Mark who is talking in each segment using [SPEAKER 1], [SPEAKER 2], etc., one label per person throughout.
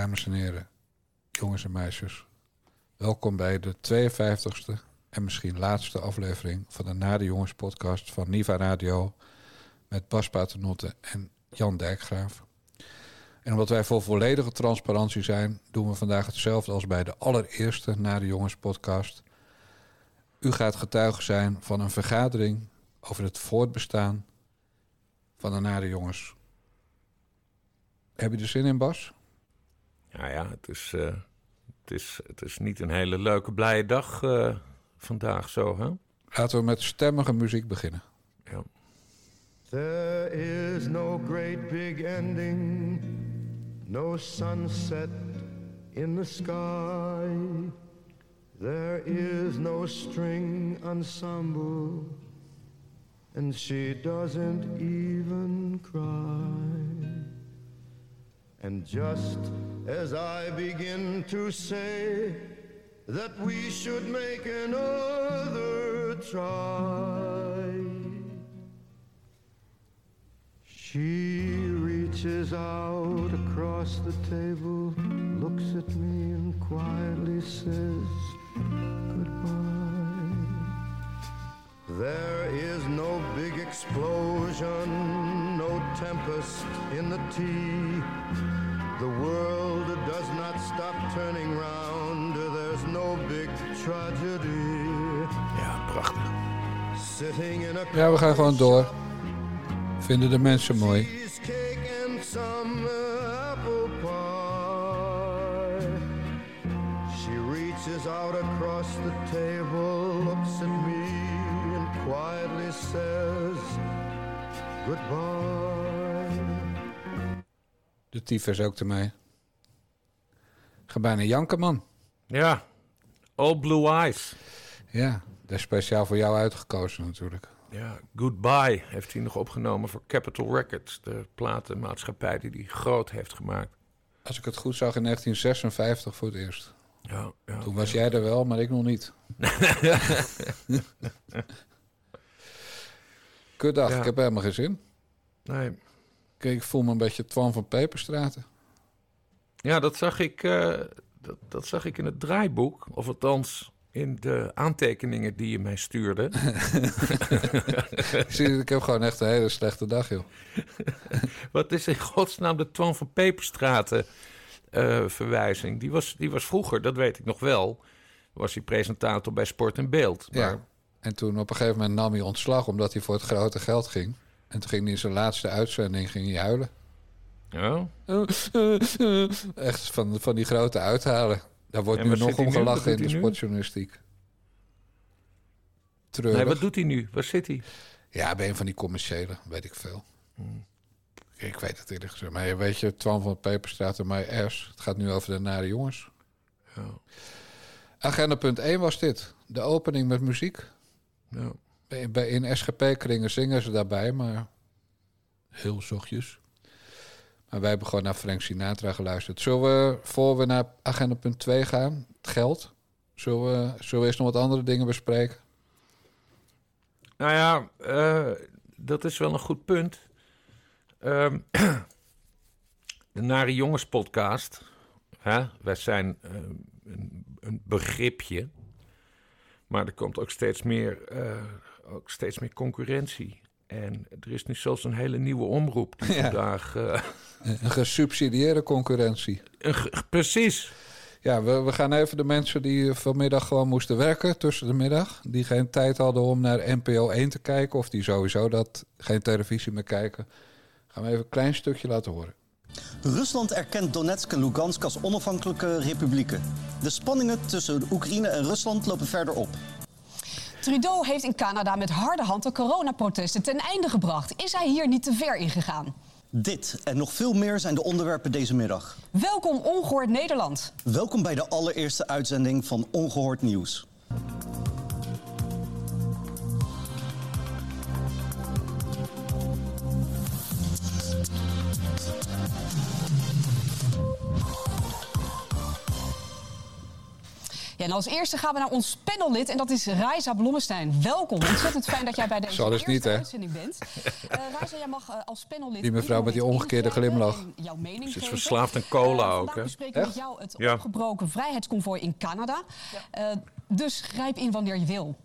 [SPEAKER 1] Dames en heren, jongens en meisjes. Welkom bij de 52e en misschien laatste aflevering van de Nade Jongens podcast van Niva Radio met Bas Paternotte en Jan Dijkgraaf. En omdat wij voor volledige transparantie zijn, doen we vandaag hetzelfde als bij de allereerste Nade Jongens podcast. U gaat getuige zijn van een vergadering over het voortbestaan van de Nade Jongens. Heb je er zin in, Bas?
[SPEAKER 2] Nou ja, het is, uh, het, is, het is niet een hele leuke, blije dag uh, vandaag zo, hè?
[SPEAKER 1] Laten we met stemmige muziek beginnen.
[SPEAKER 2] Ja.
[SPEAKER 3] There is no great big ending, no sunset in the sky. There is no string ensemble, and she doesn't even cry. And just as I begin to say that we should make another try, she reaches out across the table, looks at me, and quietly says goodbye. There is no big explosion, no tempest in the tea. The world does not stop turning round. There's no big tragedy.
[SPEAKER 2] Ja, prachtig.
[SPEAKER 3] Sitting in a
[SPEAKER 1] Ja, we gaan gewoon door. Vinden de mensen mooi.
[SPEAKER 3] cheesecake and some uh, apple pie. She reaches out across the table, looks at me, and quietly says goodbye.
[SPEAKER 1] De tyfus ook ermee. Ga bijna janken, man.
[SPEAKER 2] Ja, All Blue Eyes.
[SPEAKER 1] Ja, dat is speciaal voor jou uitgekozen natuurlijk.
[SPEAKER 2] Ja, Goodbye heeft hij nog opgenomen voor Capitol Records. De platenmaatschappij die hij groot heeft gemaakt.
[SPEAKER 1] Als ik het goed zag in 1956 voor het eerst.
[SPEAKER 2] Ja, ja,
[SPEAKER 1] Toen was jij er wel, maar ik nog niet. Kutdag,
[SPEAKER 2] Ja.
[SPEAKER 1] ik heb helemaal geen zin.
[SPEAKER 2] Nee.
[SPEAKER 1] Kijk, ik voel me een beetje Twan van Peperstraten.
[SPEAKER 2] Ja, dat zag, ik, eh, dat, dat zag ik in het draaiboek. Of althans in de aantekeningen die je mij stuurde.
[SPEAKER 1] Ik zie, ik heb gewoon echt een hele slechte dag, joh.
[SPEAKER 2] Wat is in godsnaam de Twan van Peperstraten eh, verwijzing? Die was, die was vroeger, dat weet ik nog wel, was hij presentator bij Sport en Beeld. Maar,
[SPEAKER 1] Ja. En toen op een gegeven moment nam hij ontslag omdat hij voor het grote geld ging. En toen ging hij in zijn laatste uitzending ging hij huilen.
[SPEAKER 2] Ja?
[SPEAKER 1] Echt van, van die grote uithalen. Daar wordt
[SPEAKER 2] En
[SPEAKER 1] nu nog om gelachen in de sportjournalistiek. Treurig.
[SPEAKER 2] Nee, wat doet hij nu? Waar zit hij?
[SPEAKER 1] Ja, bij een van die commerciële, weet ik veel.
[SPEAKER 2] Hmm.
[SPEAKER 1] Ik weet het eerlijk gezegd. Maar weet je, Twan van Peperstraat en My S. Het gaat nu over de nare jongens.
[SPEAKER 2] Ja.
[SPEAKER 1] Agenda punt 1 was dit. De opening met muziek.
[SPEAKER 2] Ja.
[SPEAKER 1] In SGP-kringen zingen ze daarbij, maar heel zachtjes. Maar wij hebben gewoon naar Frank Sinatra geluisterd. Zullen we, voor we naar agenda punt 2 gaan, het geld... Zullen we, zullen we eerst nog wat andere dingen bespreken?
[SPEAKER 2] Nou ja, eh, dat is wel een goed punt. Ehm, de Nare Jongens podcast. Hè? Wij zijn eh, een, een begripje. Maar er komt ook steeds meer, eh, ook steeds meer concurrentie. En er is nu zelfs een hele nieuwe omroep die
[SPEAKER 1] Ja.
[SPEAKER 2] vandaag... eh,
[SPEAKER 1] Een gesubsidieerde concurrentie.
[SPEAKER 2] een ge- precies.
[SPEAKER 1] Ja, we, we gaan even de mensen die vanmiddag gewoon moesten werken tussen de middag. Die geen tijd hadden om naar NPO 1 te kijken. Of die sowieso dat geen televisie meer kijken. Gaan we even een klein stukje laten horen.
[SPEAKER 4] Rusland erkent Donetsk en Lugansk als onafhankelijke republieken. De spanningen tussen Oekraïne en Rusland lopen verder op.
[SPEAKER 5] Trudeau heeft in Canada met harde hand de coronaprotesten ten einde gebracht. Is hij hier niet te ver in gegaan?
[SPEAKER 4] Dit en nog veel meer zijn de onderwerpen deze middag.
[SPEAKER 5] Welkom Ongehoord Nederland.
[SPEAKER 4] Welkom bij de allereerste uitzending van Ongehoord Nieuws.
[SPEAKER 5] Ja, en als eerste gaan we naar ons panellid en dat is Raisa Blommestein. Welkom. Ontzettend fijn dat jij bij deze
[SPEAKER 1] dus
[SPEAKER 5] eerste
[SPEAKER 1] niet, hè?
[SPEAKER 5] uitzending bent. Eh Raisa, jij mag eh, als panellid...
[SPEAKER 1] Die mevrouw met die omgekeerde glimlach.
[SPEAKER 5] Jouw mening
[SPEAKER 2] Ze is
[SPEAKER 5] geven.
[SPEAKER 2] verslaafd aan cola
[SPEAKER 5] Eh,
[SPEAKER 2] ook,
[SPEAKER 5] vandaag
[SPEAKER 2] hè?
[SPEAKER 5] bespreken we
[SPEAKER 1] Echt?
[SPEAKER 5] met jou het
[SPEAKER 2] Ja.
[SPEAKER 5] opgebroken vrijheidsconvooi in Canada. Eh, dus grijp in wanneer je wil.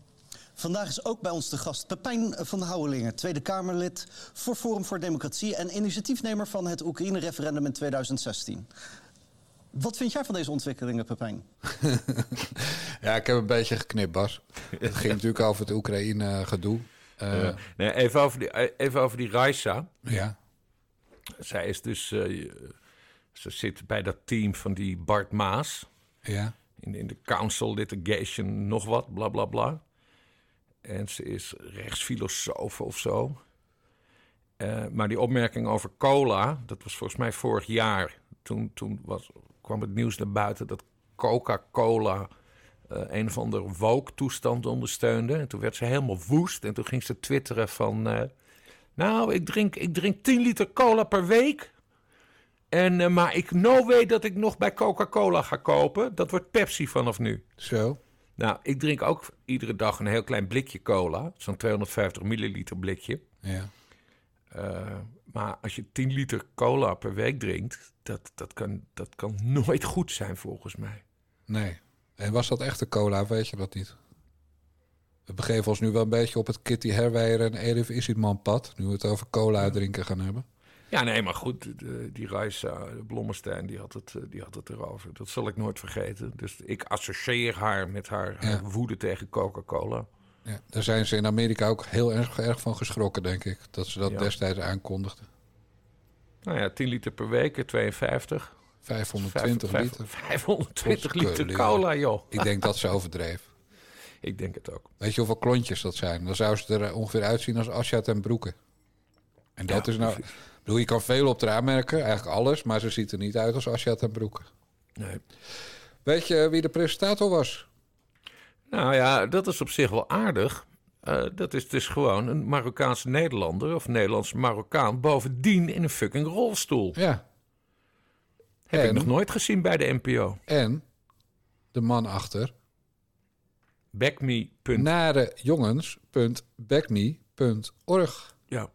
[SPEAKER 4] Vandaag is ook bij ons de gast Pepijn van Houwelingen, Tweede Kamerlid voor Forum voor Democratie en initiatiefnemer van het Oekraïne-referendum in 2016. Wat vind jij van deze ontwikkelingen, Pepijn?
[SPEAKER 1] Ja, ik heb een beetje geknipt, Bas. Het ging natuurlijk over het Oekraïne-gedoe. Eh,
[SPEAKER 2] Eh, nee, even, over die, eh, even over die Raisa.
[SPEAKER 1] ja,
[SPEAKER 2] Zij is dus... eh, ze zit bij dat team van die Bart Maas.
[SPEAKER 1] ja.
[SPEAKER 2] in, in de council litigation nog wat, bla bla bla. En ze is rechtsfilosoof of zo. Eh, maar die opmerking over cola, dat was volgens mij vorig jaar. Toen, toen was, kwam het nieuws naar buiten dat Coca-Cola eh, een of andere woke-toestand ondersteunde. En toen werd ze helemaal woest. En toen ging ze twitteren van... eh, nou, ik drink, ik drink 10 liter cola per week. En, eh, maar ik no weet dat ik nog bij Coca-Cola ga kopen. Dat wordt Pepsi vanaf nu.
[SPEAKER 1] Zo.
[SPEAKER 2] Nou, ik drink ook iedere dag een heel klein blikje cola. Zo'n 250 milliliter blikje.
[SPEAKER 1] Ja.
[SPEAKER 2] Maar als je 10 liter cola per week drinkt... Dat, dat, kan, dat kan nooit goed zijn volgens mij.
[SPEAKER 1] Nee. En was dat echte cola? Weet je dat niet? We begeven ons nu wel een beetje op het Kitty Herwijer en Elif Isitman pad. Nu we het over cola drinken gaan hebben.
[SPEAKER 2] Ja, nee, maar goed, de- die Raisa Blommestein, die had, het, eh, die had het erover. Dat zal ik nooit vergeten. Dus ik associeer haar met haar, woede tegen Coca-Cola.
[SPEAKER 1] Ja, daar zijn ze in Amerika ook heel erg, erg van geschrokken, denk ik. Dat ze dat
[SPEAKER 2] Ja.
[SPEAKER 1] destijds aankondigden.
[SPEAKER 2] Nou ja, 10 liter per week, eh, 52.
[SPEAKER 1] 520
[SPEAKER 2] Vijf-
[SPEAKER 1] liter.
[SPEAKER 2] 520 liter cola, joh.
[SPEAKER 1] Ik denk dat ze overdreef.
[SPEAKER 2] Ik denk het ook.
[SPEAKER 1] Weet je hoeveel klontjes dat zijn? Dan zou ze er ongeveer uitzien als Asja ten Broeke. En dat
[SPEAKER 2] Ja,
[SPEAKER 1] is nou... Ik bedoel, je kan veel op haar aanmerken, eigenlijk alles... maar ze ziet er niet uit als Asja ten Broeke.
[SPEAKER 2] Nee.
[SPEAKER 1] Weet je wie de presentator was?
[SPEAKER 2] Nou ja, dat is op zich wel aardig. Eh, dat is dus gewoon een Marokkaanse Nederlander of Nederlandse Marokkaan. Bovendien in een fucking rolstoel.
[SPEAKER 1] Ja.
[SPEAKER 2] Heb ik nog nooit gezien bij de NPO.
[SPEAKER 1] En de man achter...
[SPEAKER 2] Backme. punt.
[SPEAKER 1] narejongens.backme.org...
[SPEAKER 2] Ja,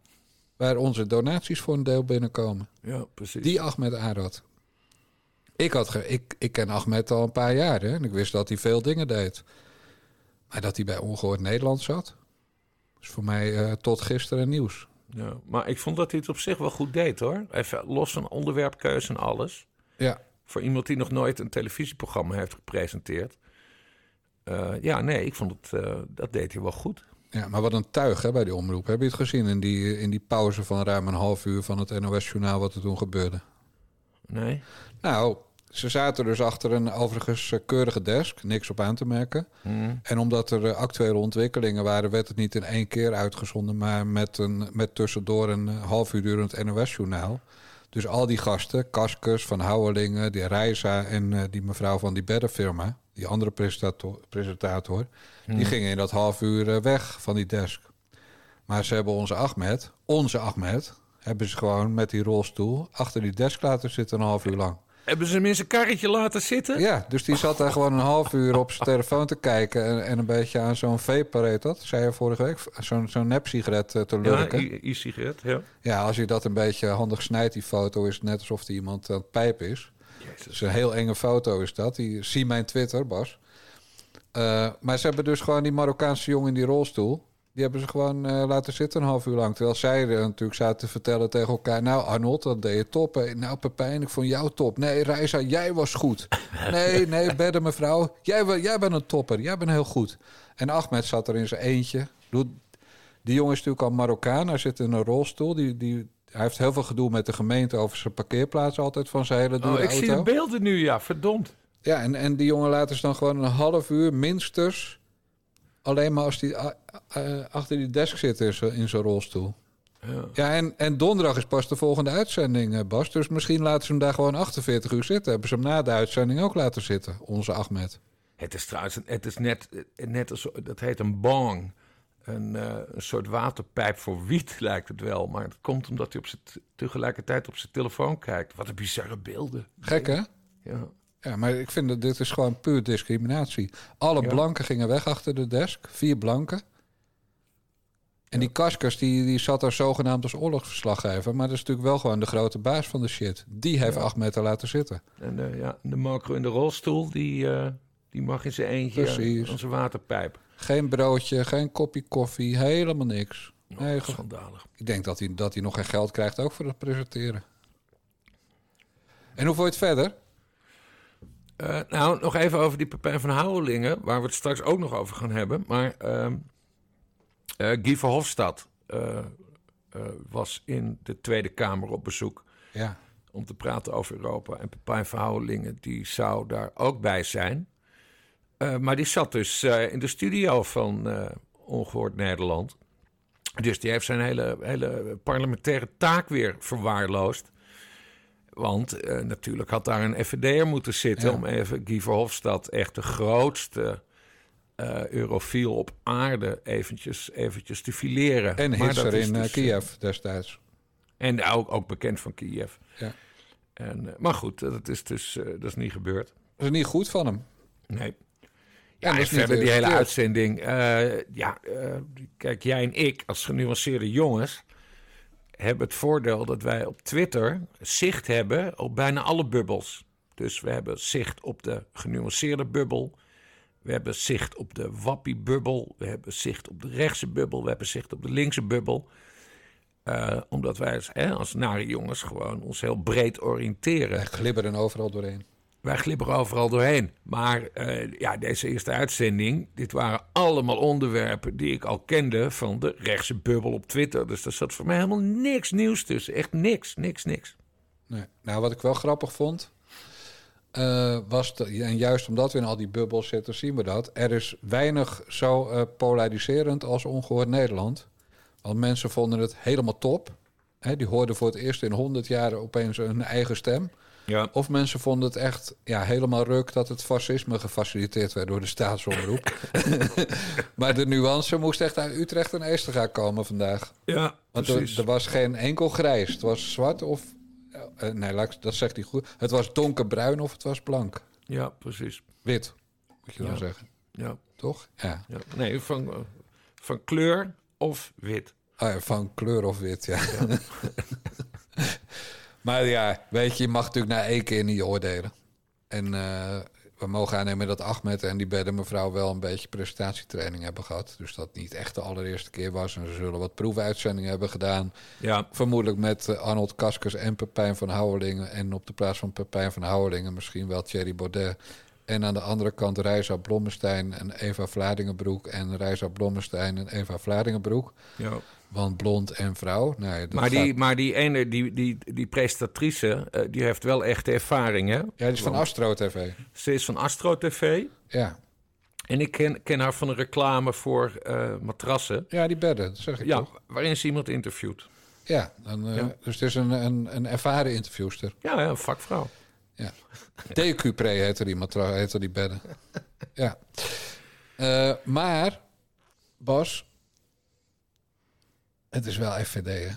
[SPEAKER 1] waar onze donaties voor een deel binnenkomen.
[SPEAKER 2] ja, precies.
[SPEAKER 1] Die Ahmed Arad. Ik, had ge- ik, ik ken Ahmed al een paar jaar hè, en ik wist dat hij veel dingen deed. Maar dat hij bij Ongehoord Nederland zat, is voor mij eh, tot gisteren nieuws.
[SPEAKER 2] Ja, maar ik vond dat hij het op zich wel goed deed hoor. Even los van onderwerpkeuze en alles.
[SPEAKER 1] Ja,
[SPEAKER 2] Voor iemand die nog nooit een televisieprogramma heeft gepresenteerd. Eh, ja, nee, ik vond het, eh, dat deed hij wel goed.
[SPEAKER 1] ja, maar wat een tuig hè, bij die omroep. Heb je het gezien in die, in die pauze van ruim een half uur van het NOS-journaal wat er toen gebeurde?
[SPEAKER 2] Nee?
[SPEAKER 1] Nou, ze zaten dus achter een overigens eh, keurige desk, niks op aan te merken. En omdat er eh, actuele ontwikkelingen waren, werd het niet in één keer uitgezonden, maar met, een, met tussendoor een eh, half uur durend NOS-journaal. Dus al die gasten, Kaskus, Van Houwelingen, die Reisa en die mevrouw van die beddenfirma, die andere presentator, presentator die gingen in dat half uur weg van die desk. Maar ze hebben onze Ahmed, onze Ahmed, hebben ze gewoon met die rolstoel achter die desk laten zitten een half uur lang.
[SPEAKER 2] Hebben ze hem in zijn karretje laten zitten?
[SPEAKER 1] Ja, dus die zat daar gewoon een half uur op zijn telefoon te kijken en, en een beetje aan zo'n vape heet dat, zei je vorige week, zo'n zo'n nepsigaret eh, te
[SPEAKER 2] Ja,
[SPEAKER 1] lurken.
[SPEAKER 2] i- e-sigaret, ja.
[SPEAKER 1] Ja, als je dat een beetje handig snijdt, die foto, is het net alsof er iemand aan het pijpen is. Het is een heel enge foto is dat. Die, zie mijn Twitter, Bas. Eh, maar ze hebben dus gewoon die Marokkaanse jongen in die rolstoel. Die hebben ze gewoon eh, laten zitten een half uur lang. Terwijl zij er natuurlijk zaten te vertellen tegen elkaar... nou Arnold, dat deed je top. Hè. Nou Pepijn, ik vond jou top. Nee Reisa, jij was goed. Nee, nee, bedden mevrouw. Jij, jij bent een topper. Jij bent heel goed. En Ahmed zat er in zijn eentje. Die jongen is natuurlijk al Marokkaan. Hij zit in een rolstoel. Die, die, hij heeft heel veel gedoe met de gemeente over zijn parkeerplaats altijd van zijn hele dure
[SPEAKER 2] Oh, ik
[SPEAKER 1] auto.
[SPEAKER 2] zie de beelden nu, ja, verdomd.
[SPEAKER 1] Ja, en, en die jongen laten ze dan gewoon een half uur minstens... alleen maar als die a- achter die desk zit in zijn- rolstoel.
[SPEAKER 2] Ja.
[SPEAKER 1] Ja, en, en donderdag is pas de volgende uitzending, eh, Bas. Dus misschien laten ze hem daar gewoon 48 uur zitten. Hebben ze hem na de uitzending ook laten zitten, onze Ahmed.
[SPEAKER 2] Het is trouwens, het is net, net als, dat heet een bong. Een, eh, een soort waterpijp voor wiet lijkt het wel. Maar het komt omdat hij op tegelijkertijd op zijn telefoon kijkt. Wat een bizarre beelden.
[SPEAKER 1] Gek, hè?
[SPEAKER 2] Ja.
[SPEAKER 1] Ja, maar ik vind dat dit is gewoon puur discriminatie. Alle
[SPEAKER 2] Ja.
[SPEAKER 1] blanken gingen weg achter de desk. Vier blanken. En die Kaskers, die, die zat daar zogenaamd als oorlogsverslaggever. Maar dat is natuurlijk wel gewoon de grote baas van de shit. Die heeft acht meter laten zitten.
[SPEAKER 2] En de, ja, de Marco in de rolstoel, die, eh, die mag in zijn eentje
[SPEAKER 1] Precies.
[SPEAKER 2] aan zijn waterpijp.
[SPEAKER 1] Geen broodje, geen kopje koffie, helemaal niks. Nee,
[SPEAKER 2] Oh,
[SPEAKER 1] ge-
[SPEAKER 2] schandalig.
[SPEAKER 1] ik denk dat hij, dat hij nog geen geld krijgt ook voor het presenteren. En hoe vond je het verder?
[SPEAKER 2] Eh, nou, nog even over die Pepijn van Houwelingen, waar we het straks ook nog over gaan hebben. Maar ehm eh, Guy Verhofstadt eh, was in de Tweede Kamer op bezoek
[SPEAKER 1] Ja,
[SPEAKER 2] om te praten over Europa. En Pepijn van Houwelingen, die zou daar ook bij zijn. Maar die zat dus in de studio van eh, Ongehoord Nederland. Dus die heeft zijn hele, hele parlementaire taak weer verwaarloosd. Want eh, natuurlijk had daar een FVD'er moeten zitten...
[SPEAKER 1] Ja.
[SPEAKER 2] om even Guy Verhofstadt, echt de grootste eh eurofiel op aarde... eventjes, eventjes te fileren.
[SPEAKER 1] en
[SPEAKER 2] is
[SPEAKER 1] in eh,
[SPEAKER 2] dus,
[SPEAKER 1] Kiev destijds.
[SPEAKER 2] En ook, ook bekend van Kiev.
[SPEAKER 1] Ja.
[SPEAKER 2] En, eh, maar goed, dat is dus eh, dat is niet gebeurd.
[SPEAKER 1] Dat is niet goed van hem.
[SPEAKER 2] Nee.
[SPEAKER 1] Ja,
[SPEAKER 2] en verder
[SPEAKER 1] de
[SPEAKER 2] die hele uitzending. eh, ja, eh, kijk, jij en ik als genuanceerde jongens hebben het voordeel dat wij op Twitter zicht hebben op bijna alle bubbels. Dus we hebben zicht op de genuanceerde bubbel. We hebben zicht op de wappie-bubbel. We hebben zicht op de rechtse bubbel. We hebben zicht op de linkse bubbel. Eh, omdat wij als, hè, als nare jongens gewoon ons heel breed oriënteren.
[SPEAKER 1] Glibberen overal doorheen.
[SPEAKER 2] Wij glibberen overal doorheen. Maar eh, ja, deze eerste uitzending, dit waren allemaal onderwerpen die ik al kende van de rechtse bubbel op Twitter. Dus er zat voor mij helemaal niks nieuws tussen. Echt niks, niks, niks.
[SPEAKER 1] Nou, wat ik wel grappig vond, eh, was, dat, en juist omdat we in al die bubbels zitten, zien we dat. Er is weinig zo eh, polariserend als ongehoord Nederland. Want mensen vonden het helemaal top. Die hoorden voor het eerst in honderd jaar opeens hun eigen stem.
[SPEAKER 2] Ja.
[SPEAKER 1] Of mensen vonden het echt ja, helemaal ruk dat het fascisme gefaciliteerd werd door de staatsomroep. maar de nuance moest echt uit Utrecht en Eestega komen vandaag.
[SPEAKER 2] Ja,
[SPEAKER 1] Want er, er was geen enkel grijs. Het was zwart of... eh, nee, laat ik- dat zegt hij goed. Het was donkerbruin of het was blank.
[SPEAKER 2] Ja, precies.
[SPEAKER 1] Wit, moet je dan
[SPEAKER 2] Ja.
[SPEAKER 1] zeggen.
[SPEAKER 2] Ja,
[SPEAKER 1] Toch? Ja.
[SPEAKER 2] ja. Nee, van, eh, van kleur of wit.
[SPEAKER 1] Oh ja, van kleur of wit, ja. maar ja, weet je, je mag natuurlijk na één keer niet oordelen. En eh, we mogen aannemen dat Ahmed en die bedden mevrouw wel een beetje presentatietraining hebben gehad. Dus dat niet echt de allereerste keer was. En ze zullen wat proefuitzendingen hebben gedaan.
[SPEAKER 2] Ja,
[SPEAKER 1] Vermoedelijk met eh, Arnold Kaskers en Pepijn van Houwelingen. En op de plaats van Pepijn van Houwelingen misschien wel Thierry Baudet. En aan de andere kant Reisa Blommestein en Eva Vladingenbroek. En Reisa Blommestein en Eva Vladingenbroek.
[SPEAKER 2] ja.
[SPEAKER 1] Want blond en vrouw. Nee, dat
[SPEAKER 2] Maar, die,
[SPEAKER 1] gaat-
[SPEAKER 2] maar die ene, die, die, die presentatrice, eh, die heeft wel echte ervaring, hè?
[SPEAKER 1] Ja, die is van
[SPEAKER 2] Want
[SPEAKER 1] Astro TV.
[SPEAKER 2] Ze is van Astro TV.
[SPEAKER 1] Ja.
[SPEAKER 2] En ik ken, ken haar van een reclame voor eh, matrassen.
[SPEAKER 1] ja, die bedden, dat zeg ik
[SPEAKER 2] Ja,
[SPEAKER 1] toch?
[SPEAKER 2] waarin ze iemand interviewt.
[SPEAKER 1] Ja, dan, eh,
[SPEAKER 2] Ja.
[SPEAKER 1] dus het is een, een, een ervaren interviewster.
[SPEAKER 2] Ja, een vakvrouw.
[SPEAKER 1] Ja. Decupre heette die, matra- heette die bedden. Ja. Maar, Bas, het is wel FVD, hè?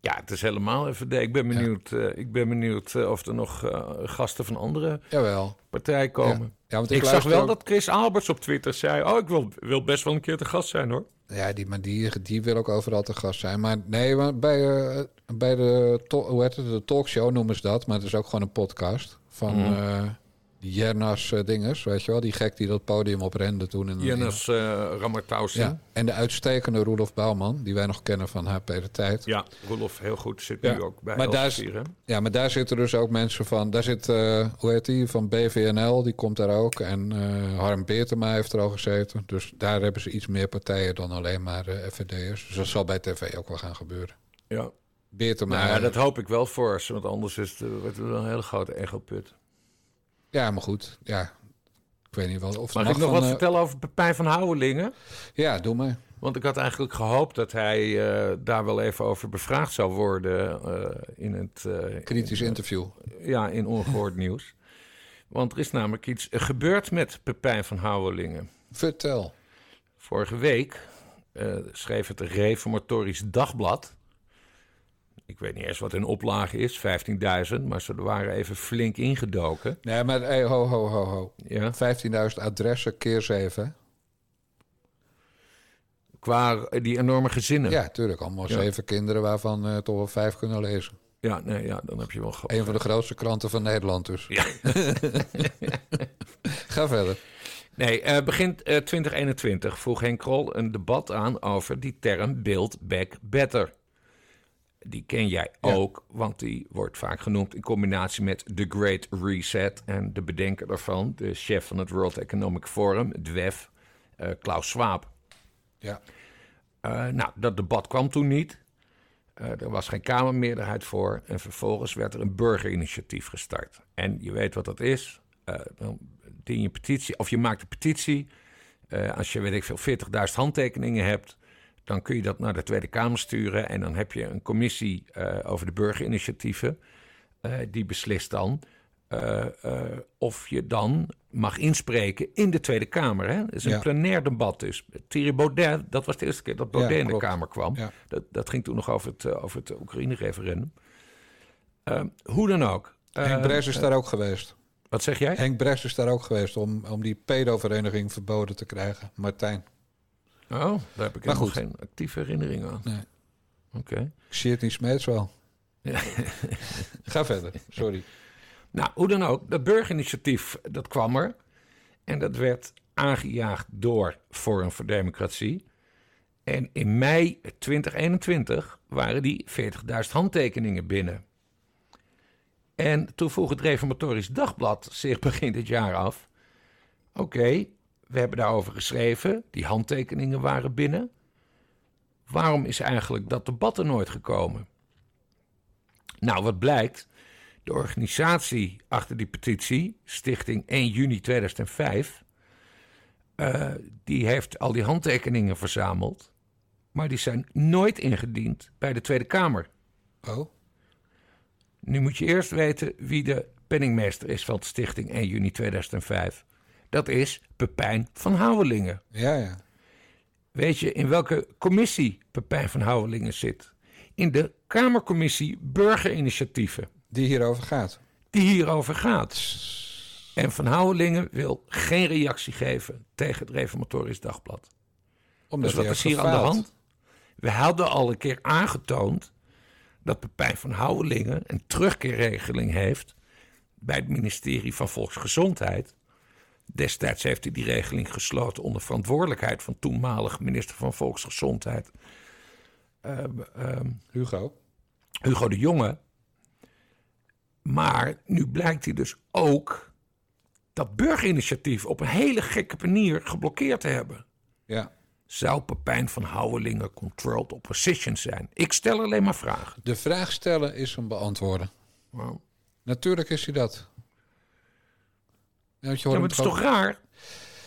[SPEAKER 2] Ja, het is helemaal FVD. Ik ben benieuwd, eh, ik ben benieuwd eh, of er nog eh, gasten van andere
[SPEAKER 1] Jawel.
[SPEAKER 2] partijen komen.
[SPEAKER 1] Ja. Ja, want
[SPEAKER 2] ik zag wel
[SPEAKER 1] ook-
[SPEAKER 2] dat Chris Alberts op Twitter zei... oh, ik wil, wil best wel een keer te gast zijn, hoor.
[SPEAKER 1] Ja, die, maar die, die wil ook overal te gast zijn. Maar nee, maar bij, eh, bij de, to- hoe heet het, de talkshow noemen ze dat. Maar het is ook gewoon een podcast van
[SPEAKER 2] Mhm.
[SPEAKER 1] Eh, die Jernas eh, weet je wel. Die gek die dat podium oprende toen. In,
[SPEAKER 2] uh, Ramartausen.
[SPEAKER 1] Ja, en de uitstekende Roelof Bouwman, die wij nog kennen van HP De Tijd.
[SPEAKER 2] Ja, Roelof, heel goed. Zit
[SPEAKER 1] Ja,
[SPEAKER 2] nu ook bij
[SPEAKER 1] maar daar? Ja, maar daar zitten dus ook mensen van. Daar zit, eh, hoe heet die, van BVNL, die komt daar ook. En eh Harm Beertema heeft er al gezeten. Dus daar hebben ze iets meer partijen dan alleen maar eh FVD'ers. Dus dat zal bij tv ook wel gaan gebeuren.
[SPEAKER 2] Ja.
[SPEAKER 1] Beertema.
[SPEAKER 2] Nou ja, dat hoop ik wel voor ze. Want anders is het, eh, wordt het een hele grote ego-put.
[SPEAKER 1] Ja, maar goed. Ja, ik weet niet wat. Of
[SPEAKER 2] Mag ik nog wat
[SPEAKER 1] eh,
[SPEAKER 2] vertellen over Pepijn van Houwelingen?
[SPEAKER 1] Ja, doe maar.
[SPEAKER 2] Want ik had eigenlijk gehoopt dat hij eh, daar wel even over bevraagd zou worden eh, in het...
[SPEAKER 1] Kritisch
[SPEAKER 2] in,
[SPEAKER 1] interview.
[SPEAKER 2] Ja, in ongehoord nieuws. Want er is namelijk iets gebeurd met Pepijn van Houwelingen.
[SPEAKER 1] Vertel.
[SPEAKER 2] Vorige week schreef het Reformatorisch Dagblad... Ik weet niet eens wat hun oplage is, 15.000, maar ze waren even flink ingedoken.
[SPEAKER 1] Nee, maar hey, ho, ho, ho, ho.
[SPEAKER 2] Ja.
[SPEAKER 1] 15.000 adressen keer 7.
[SPEAKER 2] Qua die enorme gezinnen.
[SPEAKER 1] Ja, tuurlijk. Allemaal
[SPEAKER 2] Ja.
[SPEAKER 1] zeven kinderen waarvan eh, toch wel vijf kunnen lezen.
[SPEAKER 2] Ja, nee, ja, dan heb je wel gehad.
[SPEAKER 1] Een van de grootste kranten van Nederland dus.
[SPEAKER 2] Ja.
[SPEAKER 1] Ga verder.
[SPEAKER 2] Nee, eh, begin eh, 2021 vroeg Henk Krol een debat aan over die term Build Back Better. Die ken jij
[SPEAKER 1] Ja.
[SPEAKER 2] ook, want die wordt vaak genoemd in combinatie met The Great Reset. En de bedenker daarvan, de chef van het World Economic Forum, het WEF, eh, Klaus Schwab.
[SPEAKER 1] Ja.
[SPEAKER 2] Eh, nou, dat debat kwam toen niet. Eh, er was geen Kamermeerderheid voor. En vervolgens werd er een burgerinitiatief gestart. En je weet wat dat is. Dan dien je een petitie, of je maakt een petitie. Als je, weet ik veel, 40.000 handtekeningen hebt... dan kun je dat naar de Tweede Kamer sturen. En dan heb je een commissie eh, over de burgerinitiatieven. Eh, die beslist dan eh, of je dan mag inspreken in de Tweede Kamer. Hè? Het is een
[SPEAKER 1] Ja.
[SPEAKER 2] plenair debat dus. Thierry Baudet, dat was de eerste keer dat Baudet
[SPEAKER 1] Ja,
[SPEAKER 2] in de. Kamer kwam.
[SPEAKER 1] Ja.
[SPEAKER 2] Dat, dat ging toen nog over het, over het Oekraïne-referendum. Eh, hoe dan ook.
[SPEAKER 1] Henk Bres is daar ook geweest.
[SPEAKER 2] Wat zeg jij?
[SPEAKER 1] Henk Bres is daar ook geweest om, om die pedovereniging verboden te krijgen. Martijn.
[SPEAKER 2] Oh, daar heb ik
[SPEAKER 1] Maar
[SPEAKER 2] helemaal
[SPEAKER 1] goed.
[SPEAKER 2] geen actieve herinnering aan.
[SPEAKER 1] Nee.
[SPEAKER 2] Oké.
[SPEAKER 1] Shirley Smeets wel. Ga verder. Sorry.
[SPEAKER 2] Nou, hoe dan ook, dat burgerinitiatief, dat kwam er. En dat werd aangejaagd door Forum voor Democratie. En in mei 2021 waren die 40.000 handtekeningen binnen. En toen vroeg het Reformatorisch Dagblad zich begin dit jaar af... Oké, we hebben daarover geschreven, die handtekeningen waren binnen. Waarom is eigenlijk dat debat er nooit gekomen? Nou, wat blijkt... De organisatie achter die petitie, Stichting 1 juni 2005, eh, die heeft al die handtekeningen verzameld, maar die zijn nooit ingediend bij de Tweede Kamer.
[SPEAKER 1] Oh,
[SPEAKER 2] Nu moet je eerst weten wie de penningmeester is van de Stichting 1 juni 2005. Dat is Pepijn van Houwelingen.
[SPEAKER 1] ja, ja.
[SPEAKER 2] Weet je in welke commissie Pepijn van Houwelingen zit? In de Kamercommissie Burgerinitiatieven.
[SPEAKER 1] Die hierover gaat.
[SPEAKER 2] die hierover gaat. En Van Houwelingen wil geen reactie geven tegen het Reformatorisch Dagblad.
[SPEAKER 1] Omdat
[SPEAKER 2] Dus wat is hier aan de hand? We hadden al een keer aangetoond dat Pepijn van Houwelingen een terugkeerregeling heeft bij het ministerie van Volksgezondheid. Destijds heeft hij die regeling gesloten onder verantwoordelijkheid van toenmalig minister van Volksgezondheid ehm, ehm,
[SPEAKER 1] Hugo.
[SPEAKER 2] Hugo de Jonge. Maar nu blijkt hij dus ook dat burgerinitiatief op een hele gekke manier geblokkeerd te hebben.
[SPEAKER 1] Ja.
[SPEAKER 2] Zou Pepijn van Houwelingen controlled opposition zijn? Ik stel alleen maar vragen.
[SPEAKER 1] De vraag stellen is hem beantwoorden. Natuurlijk is hij dat. Ja, want je
[SPEAKER 2] Ja,
[SPEAKER 1] hoort
[SPEAKER 2] maar het is toch raar?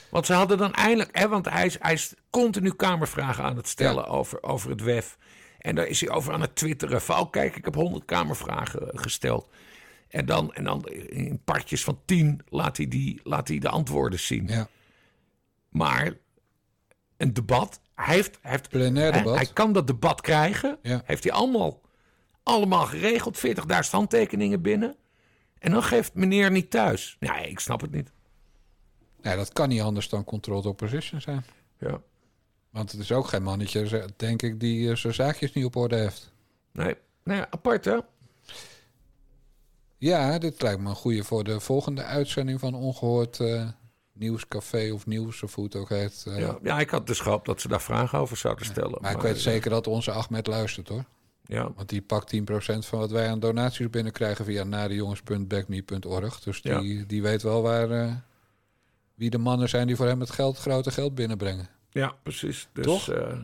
[SPEAKER 2] Want ze hadden dan eindelijk... Hè, want hij is, hij is continu kamervragen aan het stellen
[SPEAKER 1] Ja.
[SPEAKER 2] over, over het WEF. En daar is hij over aan het twitteren. Van, oh, kijk, ik heb honderd kamervragen gesteld. En dan, en dan in partjes van tien laat hij, die, laat hij de antwoorden zien.
[SPEAKER 1] Ja.
[SPEAKER 2] Maar een debat, hij heeft... Hij, heeft,
[SPEAKER 1] Plenair debat.
[SPEAKER 2] hij kan dat debat krijgen.
[SPEAKER 1] Ja.
[SPEAKER 2] Heeft hij allemaal, allemaal geregeld. 40.000 handtekeningen binnen. En dan geeft meneer niet thuis. Nee, ik snap het niet.
[SPEAKER 1] Nee, dat kan niet anders dan controlled opposition zijn.
[SPEAKER 2] Ja.
[SPEAKER 1] Want het is ook geen mannetje, denk ik, die eh, zijn zaakjes niet op orde heeft.
[SPEAKER 2] Nee, nou ja, apart hè?
[SPEAKER 1] Ja, dit lijkt me een goede voor de volgende uitzending van Ongehoord eh, Nieuwscafé of Nieuws of hoe het ook heet. eh.
[SPEAKER 2] Ja, ja, ik had dus gehoopt dat ze daar vragen over zouden stellen.
[SPEAKER 1] maar ik weet zeker dat onze Ahmed luistert hoor.
[SPEAKER 2] Ja,
[SPEAKER 1] Want die pakt 10% van wat wij aan donaties binnenkrijgen via nadejongens.backme.org. Dus die, die weet wel waar, eh, wie de mannen zijn die voor hem het geld, grote geld binnenbrengen.
[SPEAKER 2] ja precies. Dus
[SPEAKER 1] Toch?
[SPEAKER 2] eh,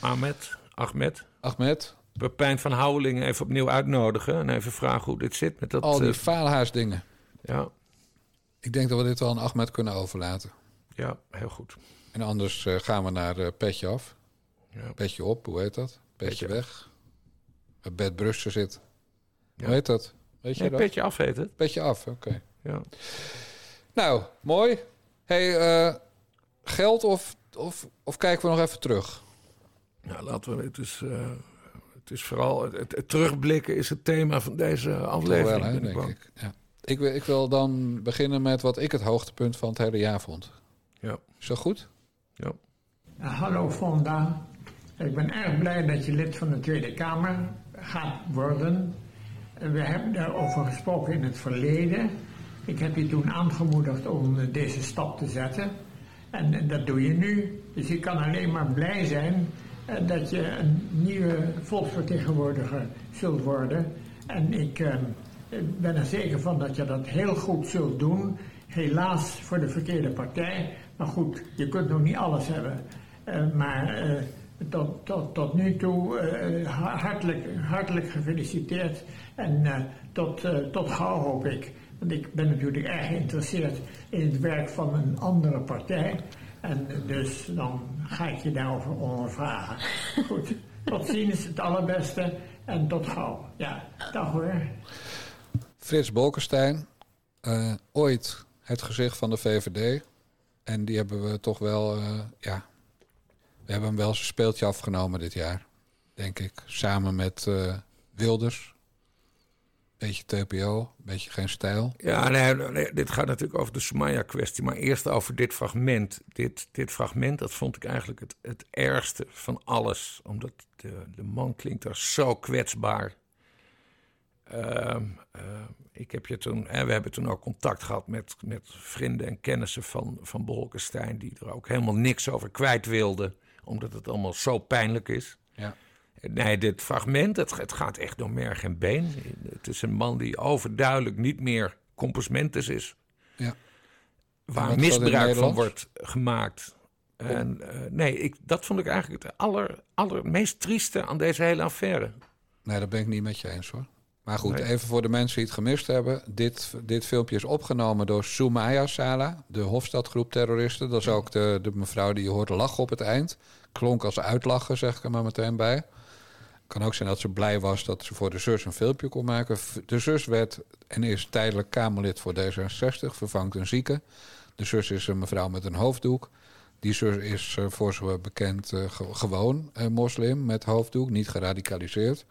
[SPEAKER 2] Ahmed, Ahmed,
[SPEAKER 1] Ahmed,
[SPEAKER 2] Pepijn van Houwelingen even opnieuw uitnodigen... en even vragen hoe dit zit met dat...
[SPEAKER 1] al die
[SPEAKER 2] eh,
[SPEAKER 1] faalhaasdingen.
[SPEAKER 2] ja,
[SPEAKER 1] Ik denk dat we dit wel aan Ahmed kunnen overlaten.
[SPEAKER 2] ja, heel goed.
[SPEAKER 1] En anders gaan we naar Petje af.
[SPEAKER 2] Ja.
[SPEAKER 1] Petje op, hoe heet dat? Petje,
[SPEAKER 2] Petje
[SPEAKER 1] weg. Bert Brussen zit.
[SPEAKER 2] Ja.
[SPEAKER 1] Hoe heet dat? Weet je
[SPEAKER 2] Nee,
[SPEAKER 1] dat?
[SPEAKER 2] petje af heet het.
[SPEAKER 1] Petje af, oké.
[SPEAKER 2] Ja.
[SPEAKER 1] Nou, mooi. hey, eh, geld of, of, of kijken we nog even terug?
[SPEAKER 2] Nou, laten we het dus... eh, het is vooral het, het terugblikken is het thema van deze aflevering.
[SPEAKER 1] wel, hè,
[SPEAKER 2] ik
[SPEAKER 1] denk ik. Ja. Ik, wil, ik wil dan beginnen met wat ik het hoogtepunt van het hele jaar vond.
[SPEAKER 2] Ja,
[SPEAKER 1] Is dat goed?
[SPEAKER 2] ja.
[SPEAKER 6] Ja, hallo Fonda. Ik ben erg blij dat je lid van de Tweede Kamer gaat worden. Eh, We hebben daarover gesproken in het verleden. Ik heb je toen aangemoedigd om deze stap te zetten. En eh, dat doe je nu. Dus ik kan alleen maar blij zijn eh, dat je een nieuwe volksvertegenwoordiger zult worden. En ik eh, ben er zeker van dat je dat heel goed zult doen. Helaas voor de verkeerde partij. Maar goed, je kunt nog niet alles hebben. Eh, maar tot, tot, tot nu toe eh, ha- hartelijk, hartelijk gefeliciteerd. En eh, tot, eh, tot gauw hoop ik. Want ik ben natuurlijk erg geïnteresseerd in het werk van een andere partij. En dus dan ga ik je daarover ondervragen. Goed, tot ziens, het allerbeste. En tot gauw. Ja, dag hoor.
[SPEAKER 1] Frits Bolkestein, eh, ooit het gezicht van de VVD. En die hebben we toch wel, eh, ja, we hebben hem wel zijn speeltje afgenomen dit jaar, denk ik. Samen met eh, Wilders. Beetje TPO, beetje geen stijl.
[SPEAKER 2] Ja, nee, dit gaat natuurlijk over de Soumaya-kwestie. Maar eerst over dit fragment. Dit, dit fragment, dat vond ik eigenlijk het, het ergste van alles. Omdat de, man klinkt er zo kwetsbaar. Ehm, eh, ik heb je toen, hè, we hebben toen ook contact gehad met, met vrienden en kennissen van, van Bolkestein... die er ook helemaal niks over kwijt wilden. Omdat het allemaal zo pijnlijk is.
[SPEAKER 1] Ja.
[SPEAKER 2] Nee, dit fragment, het, het gaat echt door merg en been. Het is een man die overduidelijk niet meer compasmentus is.
[SPEAKER 1] Ja.
[SPEAKER 2] Waar misbruik van wordt gemaakt. En eh, nee, ik, dat vond ik eigenlijk het aller, allermeest trieste aan deze hele affaire.
[SPEAKER 1] Nee, dat ben ik niet met je eens hoor. Maar goed,
[SPEAKER 2] Nee.
[SPEAKER 1] even voor de mensen die het gemist hebben. Dit, dit filmpje is opgenomen door Soumaya Sala, de Hofstadgroep terroristen. Dat is ook de, de mevrouw die je hoort lachen op het eind. Klonk als uitlachen, zeg ik er maar meteen bij. Kan ook zijn dat ze blij was dat ze voor de zus een filmpje kon maken. De zus werd en is tijdelijk Kamerlid voor D66, vervangt een zieke. De zus is een mevrouw met een hoofddoek. Die zus is, eh, voor zover bekend, eh, ge- gewoon moslim met hoofddoek, niet geradicaliseerd.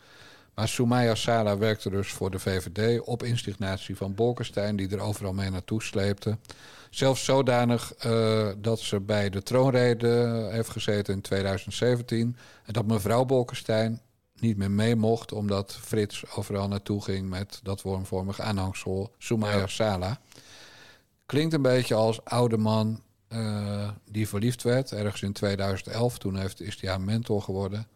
[SPEAKER 1] Maar Soumaya Sala werkte dus voor de VVD op instignatie van Bolkestein, die er overal mee naartoe sleepte. Zelfs zodanig eh, dat ze bij de troonrede heeft gezeten in 2017. En dat mevrouw Bolkestein niet meer mee mocht, omdat Frits overal naartoe ging met dat wormvormige aanhangsel Soumaya
[SPEAKER 2] Ja.
[SPEAKER 1] Sala. Klinkt een beetje als oude man eh, die verliefd werd, ergens in 2011. Toen heeft, is hij haar mentor geworden.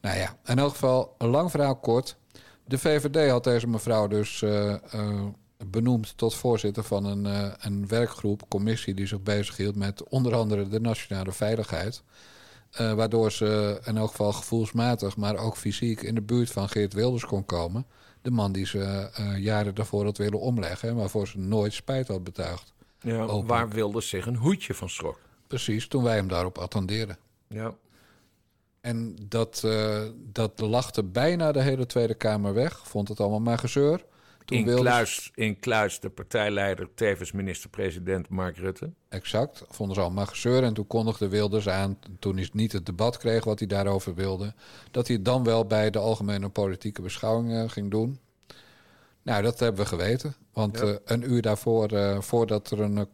[SPEAKER 1] Nou ja, in elk geval, een lang verhaal kort. De VVD had deze mevrouw dus eh, eh, benoemd tot voorzitter van een, eh, een werkgroep, commissie die zich bezighield met onder andere de nationale veiligheid. Waardoor ze in elk geval gevoelsmatig, maar ook fysiek in de buurt van Geert Wilders kon komen. De man die ze jaren daarvoor had willen omleggen en waarvoor ze nooit spijt had betuigd.
[SPEAKER 2] Ja, waar wilde zich een hoedje van schrok.
[SPEAKER 1] Precies, toen wij hem daarop attendeerden.
[SPEAKER 2] Ja.
[SPEAKER 1] En dat, eh, dat lachte bijna de hele Tweede Kamer weg. Vond het allemaal maar gezeur. Toen
[SPEAKER 2] In,
[SPEAKER 1] Wilders-
[SPEAKER 2] kluis, in kluis de partijleider, tevens minister-president Mark Rutte.
[SPEAKER 1] Exact, vonden ze allemaal gezeur. En toen kondigde Wilders aan, toen hij niet het debat kreeg wat hij daarover wilde... dat hij het dan wel bij de algemene politieke beschouwing eh, ging doen. Nou, dat hebben we geweten. Want
[SPEAKER 2] Ja.
[SPEAKER 1] eh, een uur daarvoor, voordat er een,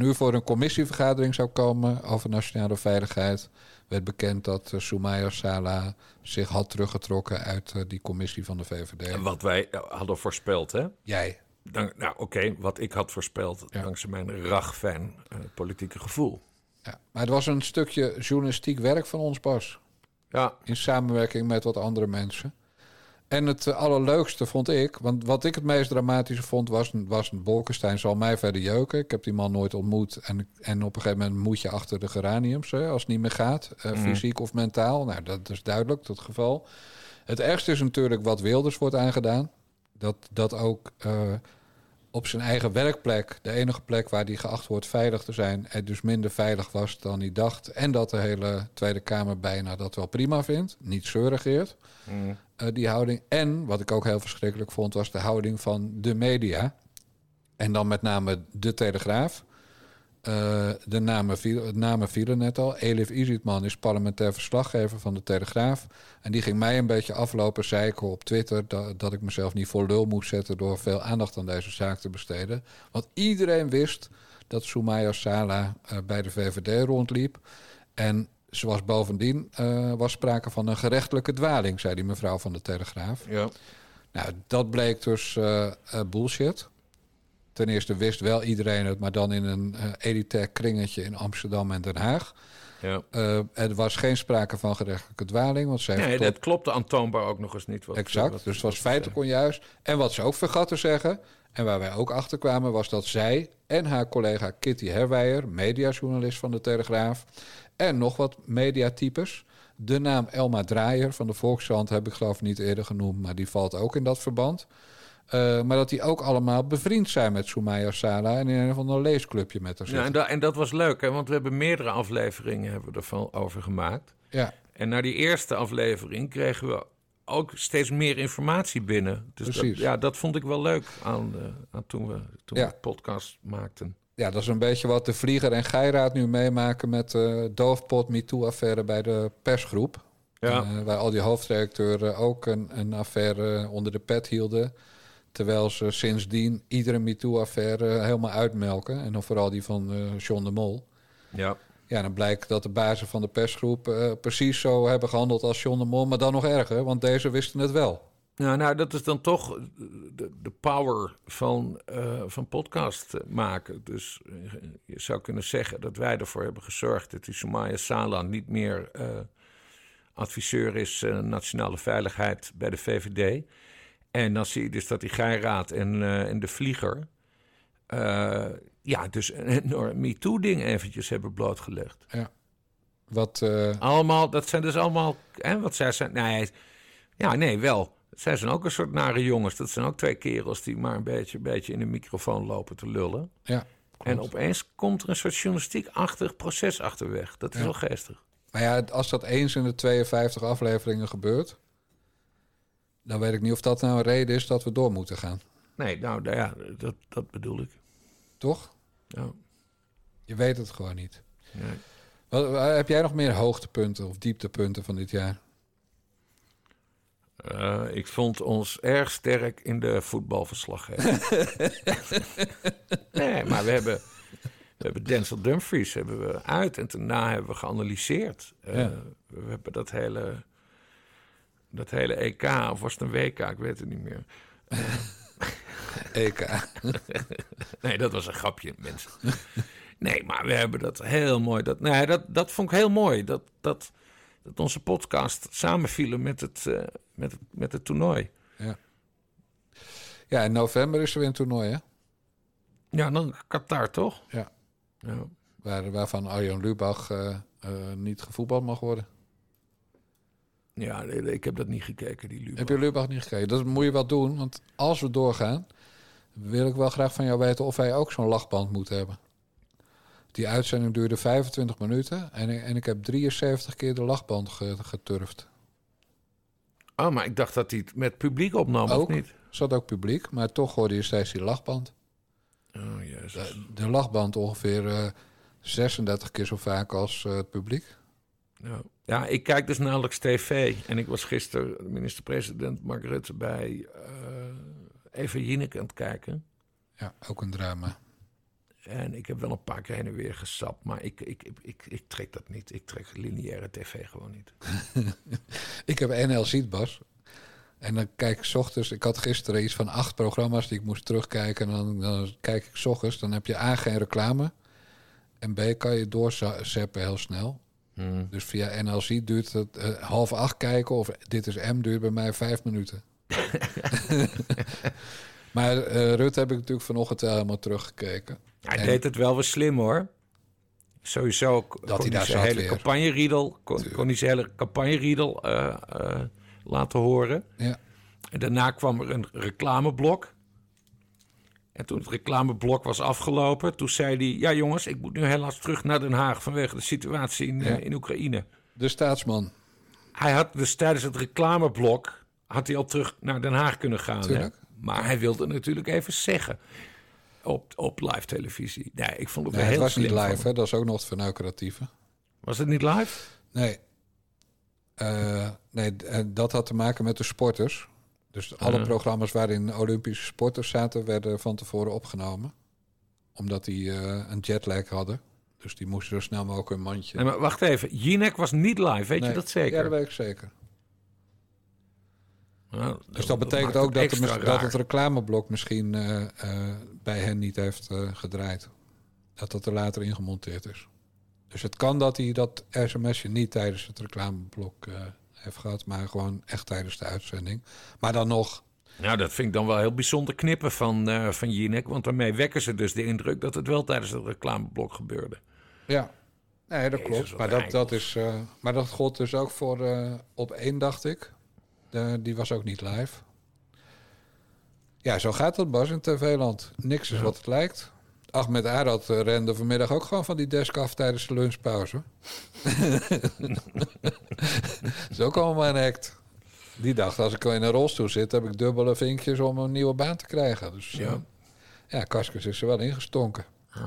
[SPEAKER 1] uur voor een commissievergadering zou komen over nationale veiligheid, werd bekend dat uh, Soumaya Sala zich had teruggetrokken uit eh, die commissie van de VVD.
[SPEAKER 2] Wat wij eh, hadden voorspeld, hè?
[SPEAKER 1] Jij.
[SPEAKER 2] Dank, nou, oké, wat ik had voorspeld
[SPEAKER 1] Ja.
[SPEAKER 2] dankzij mijn ragfan eh, politieke gevoel.
[SPEAKER 1] Ja. Maar het was een stukje journalistiek werk van ons, Bas.
[SPEAKER 2] Ja,
[SPEAKER 1] in samenwerking met wat andere mensen. En het eh, allerleukste vond ik, want wat ik het meest dramatische vond, was, was Bolkestein zal mij verder jeuken. Ik heb die man nooit ontmoet. En, en op een gegeven moment moet je achter de geraniums, hè, als het niet meer gaat, eh, fysiek of mentaal. Nou, dat is duidelijk, dat geval. Het ergste is natuurlijk wat Wilders wordt aangedaan. Dat, dat ook eh, op zijn eigen werkplek, de enige plek waar hij geacht wordt veilig te zijn, het dus minder veilig was dan hij dacht. En dat de hele Tweede Kamer bijna dat wel prima vindt. Niet zeurigeert, eh, die houding. En, wat ik ook heel verschrikkelijk vond, was de houding van de media. En dan met name de Telegraaf. Eh, de namen, viel, namen vielen net al. Elif Izitman is parlementair verslaggever van de Telegraaf. En die ging mij een beetje aflopen zeiken op Twitter... Dat, dat ik mezelf niet voor lul moest zetten... door veel aandacht aan deze zaak te besteden. Want iedereen wist dat Soumaya Sala eh, bij de VVD rondliep. En zoals bovendien eh, was sprake van een gerechtelijke dwaling... zei die mevrouw van de Telegraaf.
[SPEAKER 2] Ja.
[SPEAKER 1] Nou, dat bleek dus eh, eh, bullshit. Ten eerste wist wel iedereen het, maar dan in een eh, elitair kringetje in Amsterdam en Den Haag.
[SPEAKER 2] ja.
[SPEAKER 1] Er was geen sprake van gerechtelijke dwaling, want zij
[SPEAKER 2] Nee, dat klopte aantoonbaar ook nog eens niet. Wat,
[SPEAKER 1] Exact,
[SPEAKER 2] wat-
[SPEAKER 1] dus het was feitelijk onjuist. En wat ze ook vergat te zeggen, en waar wij ook achter kwamen, was dat zij en haar collega Kitty Herwijer, mediajournalist van de Telegraaf, en nog wat mediatypes, de naam Elma Draaier van de Volkskrant heb ik geloof ik niet eerder genoemd, maar die valt ook in dat verband. Eh, maar dat die ook allemaal bevriend zijn met Soumaya Sala en in een of ander leesclubje met haar
[SPEAKER 2] Ja,
[SPEAKER 1] zitten.
[SPEAKER 2] en, da- en dat was leuk, hè, want we hebben meerdere afleveringen hebben we ervan over gemaakt.
[SPEAKER 1] Ja,
[SPEAKER 2] En na die eerste aflevering kregen we ook steeds meer informatie binnen. Dus dat,
[SPEAKER 1] Precies.
[SPEAKER 2] ja, dat vond ik wel leuk aan, eh, aan toen we, toen
[SPEAKER 1] Ja.
[SPEAKER 2] we de podcast maakten.
[SPEAKER 1] Ja, dat is een beetje wat de Vlieger en Geiraat nu meemaken met de doofpot MeToo-affaire bij de persgroep.
[SPEAKER 2] Ja.
[SPEAKER 1] Eh, waar al die hoofdredacteuren ook een, een affaire onder de pet hielden. Terwijl ze sindsdien iedere MeToo-affaire helemaal uitmelken. En dan vooral die van eh John de Mol.
[SPEAKER 2] Ja.
[SPEAKER 1] Ja, dan blijkt dat de bazen van de persgroep eh, precies zo hebben gehandeld als John de Mol. Maar dan nog erger, want deze wisten het wel.
[SPEAKER 2] Nou, nou, dat is dan toch de, de power van, eh, van podcast maken. Dus eh, je zou kunnen zeggen dat wij ervoor hebben gezorgd dat die Soumaya Sala niet meer eh, adviseur is eh, nationale veiligheid bij de VVD. En dan zie je dus dat die Geiraat en, eh, en de Vlieger. eh, ja, dus een enorm MeToo-ding eventjes hebben blootgelegd.
[SPEAKER 1] Wat, eh,
[SPEAKER 2] Allemaal, dat zijn dus allemaal. Hè, wat zij zijn. Nee, ja, nee, wel. Zij zijn ook een soort nare jongens. Dat zijn ook twee kerels die maar een beetje, beetje in de microfoon lopen te lullen.
[SPEAKER 1] ja,
[SPEAKER 2] En opeens komt er een soort journalistiek-achtig proces achterweg. Dat is
[SPEAKER 1] Ja.
[SPEAKER 2] wel geestig.
[SPEAKER 1] Maar ja, als dat eens in de 52 afleveringen gebeurt... dan weet ik niet of dat nou een reden is dat we door moeten gaan.
[SPEAKER 2] Nee, nou ja, dat, dat bedoel ik.
[SPEAKER 1] Toch?
[SPEAKER 2] Ja,
[SPEAKER 1] Je weet het gewoon niet.
[SPEAKER 2] nee.
[SPEAKER 1] Wat, waar- heb jij nog meer hoogtepunten of dieptepunten van dit jaar?
[SPEAKER 2] Eh, ik vond ons erg sterk in de voetbalverslaggeving. nee, maar we hebben, we hebben Denzel Dumfries hebben we uit en daarna hebben we geanalyseerd. Eh,
[SPEAKER 1] Ja.
[SPEAKER 2] We hebben dat hele, dat hele EK, of was het een WK, ik weet het niet meer.
[SPEAKER 1] EK.
[SPEAKER 2] Nee, dat was een grapje, mensen. Nee, maar we hebben dat heel mooi. Dat, nee, dat, dat vond ik heel mooi. Dat, dat, dat onze podcast samenvielen met het, eh, met, het, met het toernooi.
[SPEAKER 1] Ja, in november is er weer een toernooi, hè?
[SPEAKER 2] Ja, dan Qatar toch?
[SPEAKER 1] Ja.
[SPEAKER 2] Ja.
[SPEAKER 1] Waar, waarvan Arjen Lubach eh, eh, niet gevoetbald mag worden.
[SPEAKER 2] Ja, nee, nee, ik heb dat niet gekeken, die Lubach.
[SPEAKER 1] Heb je Lubach niet gekeken? Dat moet je wel doen, want als we doorgaan... wil ik wel graag van jou weten of wij ook zo'n lachband moeten hebben. Die uitzending duurde 25 minuten en, ik- en ik heb 73 keer de lachband ge- geturfd.
[SPEAKER 2] Oh, maar ik dacht dat hij het met publiek opnam,
[SPEAKER 1] Ook?
[SPEAKER 2] of niet?
[SPEAKER 1] Er zat ook publiek, maar toch hoorde je steeds die lachband.
[SPEAKER 2] Oh, jezus.
[SPEAKER 1] De, de lachband ongeveer eh, 36 keer zo vaak als eh, het publiek.
[SPEAKER 2] Ja. ja, ik kijk dus nauwelijks tv. En ik was gisteren minister-president Mark Rutte bij eh Eva Jinek aan het kijken.
[SPEAKER 1] Ja, ook een drama.
[SPEAKER 2] En ik heb wel een paar keer heen en weer gesapt. Maar ik, ik, ik, ik, ik trek dat niet. Ik trek lineaire tv gewoon niet.
[SPEAKER 1] Ik heb NL Ziet, Bas. En dan kijk ik 's ochtends... Ik had gisteren iets van acht programma's die ik moest terugkijken. En dan, dan kijk ik 's ochtends. Dan heb je A, geen reclame. En B, kan je doorzappen heel snel.
[SPEAKER 2] Hmm.
[SPEAKER 1] Dus via NL Ziet duurt het eh, half acht kijken... of Dit is M duurt bij mij vijf minuten. maar eh Rutte heb ik natuurlijk vanochtend helemaal teruggekeken.
[SPEAKER 2] Hij
[SPEAKER 1] En-
[SPEAKER 2] deed het wel weer slim hoor. Sowieso k-
[SPEAKER 1] hij
[SPEAKER 2] kon
[SPEAKER 1] daar
[SPEAKER 2] zijn hele campagneriedel, kon, kon hij zijn hele campagneriedel laten horen.
[SPEAKER 1] Ja.
[SPEAKER 2] En daarna kwam er een reclameblok. En toen het reclameblok was afgelopen, toen zei hij... Ja jongens, ik moet nu helaas terug naar Den Haag vanwege de situatie in, eh,
[SPEAKER 1] Ja.
[SPEAKER 2] in Oekraïne.
[SPEAKER 1] De staatsman.
[SPEAKER 2] Hij had dus tijdens het reclameblok... had hij al terug naar Den Haag kunnen gaan. Hè? Maar hij wilde natuurlijk even zeggen... op, op live televisie. Nee, ik vond het
[SPEAKER 1] Nee,
[SPEAKER 2] wel
[SPEAKER 1] het
[SPEAKER 2] heel
[SPEAKER 1] was niet live, hè? Dat is ook nog het verneukeratieve.
[SPEAKER 2] Was het niet live?
[SPEAKER 1] Nee. Eh, nee, eh, dat had te maken met de sporters. Dus alle
[SPEAKER 2] Ah.
[SPEAKER 1] programma's waarin Olympische sporters zaten, werden van tevoren opgenomen. Omdat die eh, een jetlag hadden. Dus die moesten zo snel mogelijk een mandje.
[SPEAKER 2] Nee, maar wacht even. Jinek was niet live, weet
[SPEAKER 1] Nee.
[SPEAKER 2] je dat zeker?
[SPEAKER 1] Ja, dat weet ik zeker.
[SPEAKER 2] Nou,
[SPEAKER 1] Dus dat betekent ook dat, mis- dat het reclameblok misschien eh, eh, bij hen niet heeft eh, gedraaid. Dat dat er later ingemonteerd is. Dus het kan dat hij dat sms'je niet tijdens het reclameblok heeft gehad, maar gewoon echt tijdens de uitzending. Maar dan nog,
[SPEAKER 2] Nou, dat vind ik dan wel heel bijzonder knippen van, van Jinek. Want daarmee wekken ze dus de indruk dat het wel tijdens het reclameblok gebeurde.
[SPEAKER 1] ja. Nee, dat
[SPEAKER 2] Jezus,
[SPEAKER 1] klopt. Maar dat, dat, is, maar dat gold dus ook voor op één, dacht ik. De, die was ook niet live. Ja, zo gaat dat, Bas, in TV-land. Niks is wat het lijkt. Ahmed Arad eh, rende vanmiddag ook gewoon van die desk af tijdens de lunchpauze. dat is ook allemaal een act. Die dacht, als ik in een rolstoel zit, heb ik dubbele vinkjes om een nieuwe baan te krijgen. Dus ja,
[SPEAKER 2] Ja.
[SPEAKER 1] ja Kaskus is er wel ingestonken.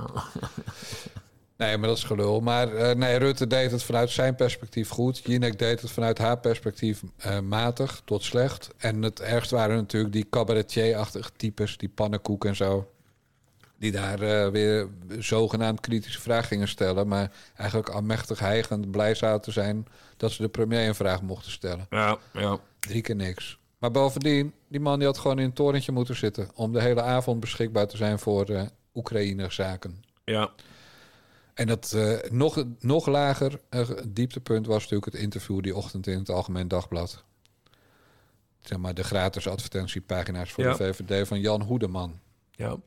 [SPEAKER 1] Nee, maar dat is gelul. Maar eh, nee, Rutte deed het vanuit zijn perspectief goed. Jinek deed het vanuit haar perspectief eh, matig tot slecht. En het ergst waren natuurlijk die cabaretier-achtige types, die pannenkoek en zo. Die daar eh, weer zogenaamd kritische vragen gingen stellen. Maar eigenlijk almechtig heigend blij zouden te zijn dat ze de premier een vraag mochten stellen.
[SPEAKER 2] Ja, ja.
[SPEAKER 1] Drie keer niks. Maar bovendien, die man die had gewoon in een torentje moeten zitten. Om de hele avond beschikbaar te zijn voor Oekraïne-zaken.
[SPEAKER 2] ja.
[SPEAKER 1] En dat eh, nog, nog lager eh, dieptepunt was natuurlijk het interview die ochtend in het Algemeen Dagblad. Zeg maar de gratis advertentiepagina's voor
[SPEAKER 2] Ja.
[SPEAKER 1] de VVD van Jan Hoedeman.
[SPEAKER 2] ja.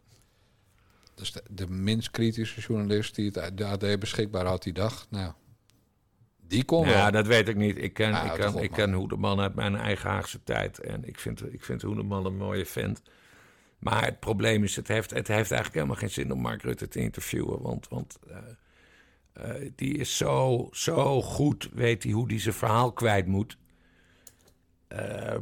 [SPEAKER 1] Dus de, de minst kritische journalist die het de AD beschikbaar had die dag. Nou, die kon wel.
[SPEAKER 2] Ja, dat weet ik niet. Ik ken,
[SPEAKER 1] Ah,
[SPEAKER 2] ik ken, ik ken Hoedeman uit mijn eigen Haagse tijd. En ik vind, ik vind Hoedeman een mooie vent. Maar het probleem is, het heeft, het heeft eigenlijk helemaal geen zin om Mark Rutte te interviewen. Want, want eh, eh, die is zo, zo goed, weet hij hoe hij zijn verhaal kwijt moet. Eh,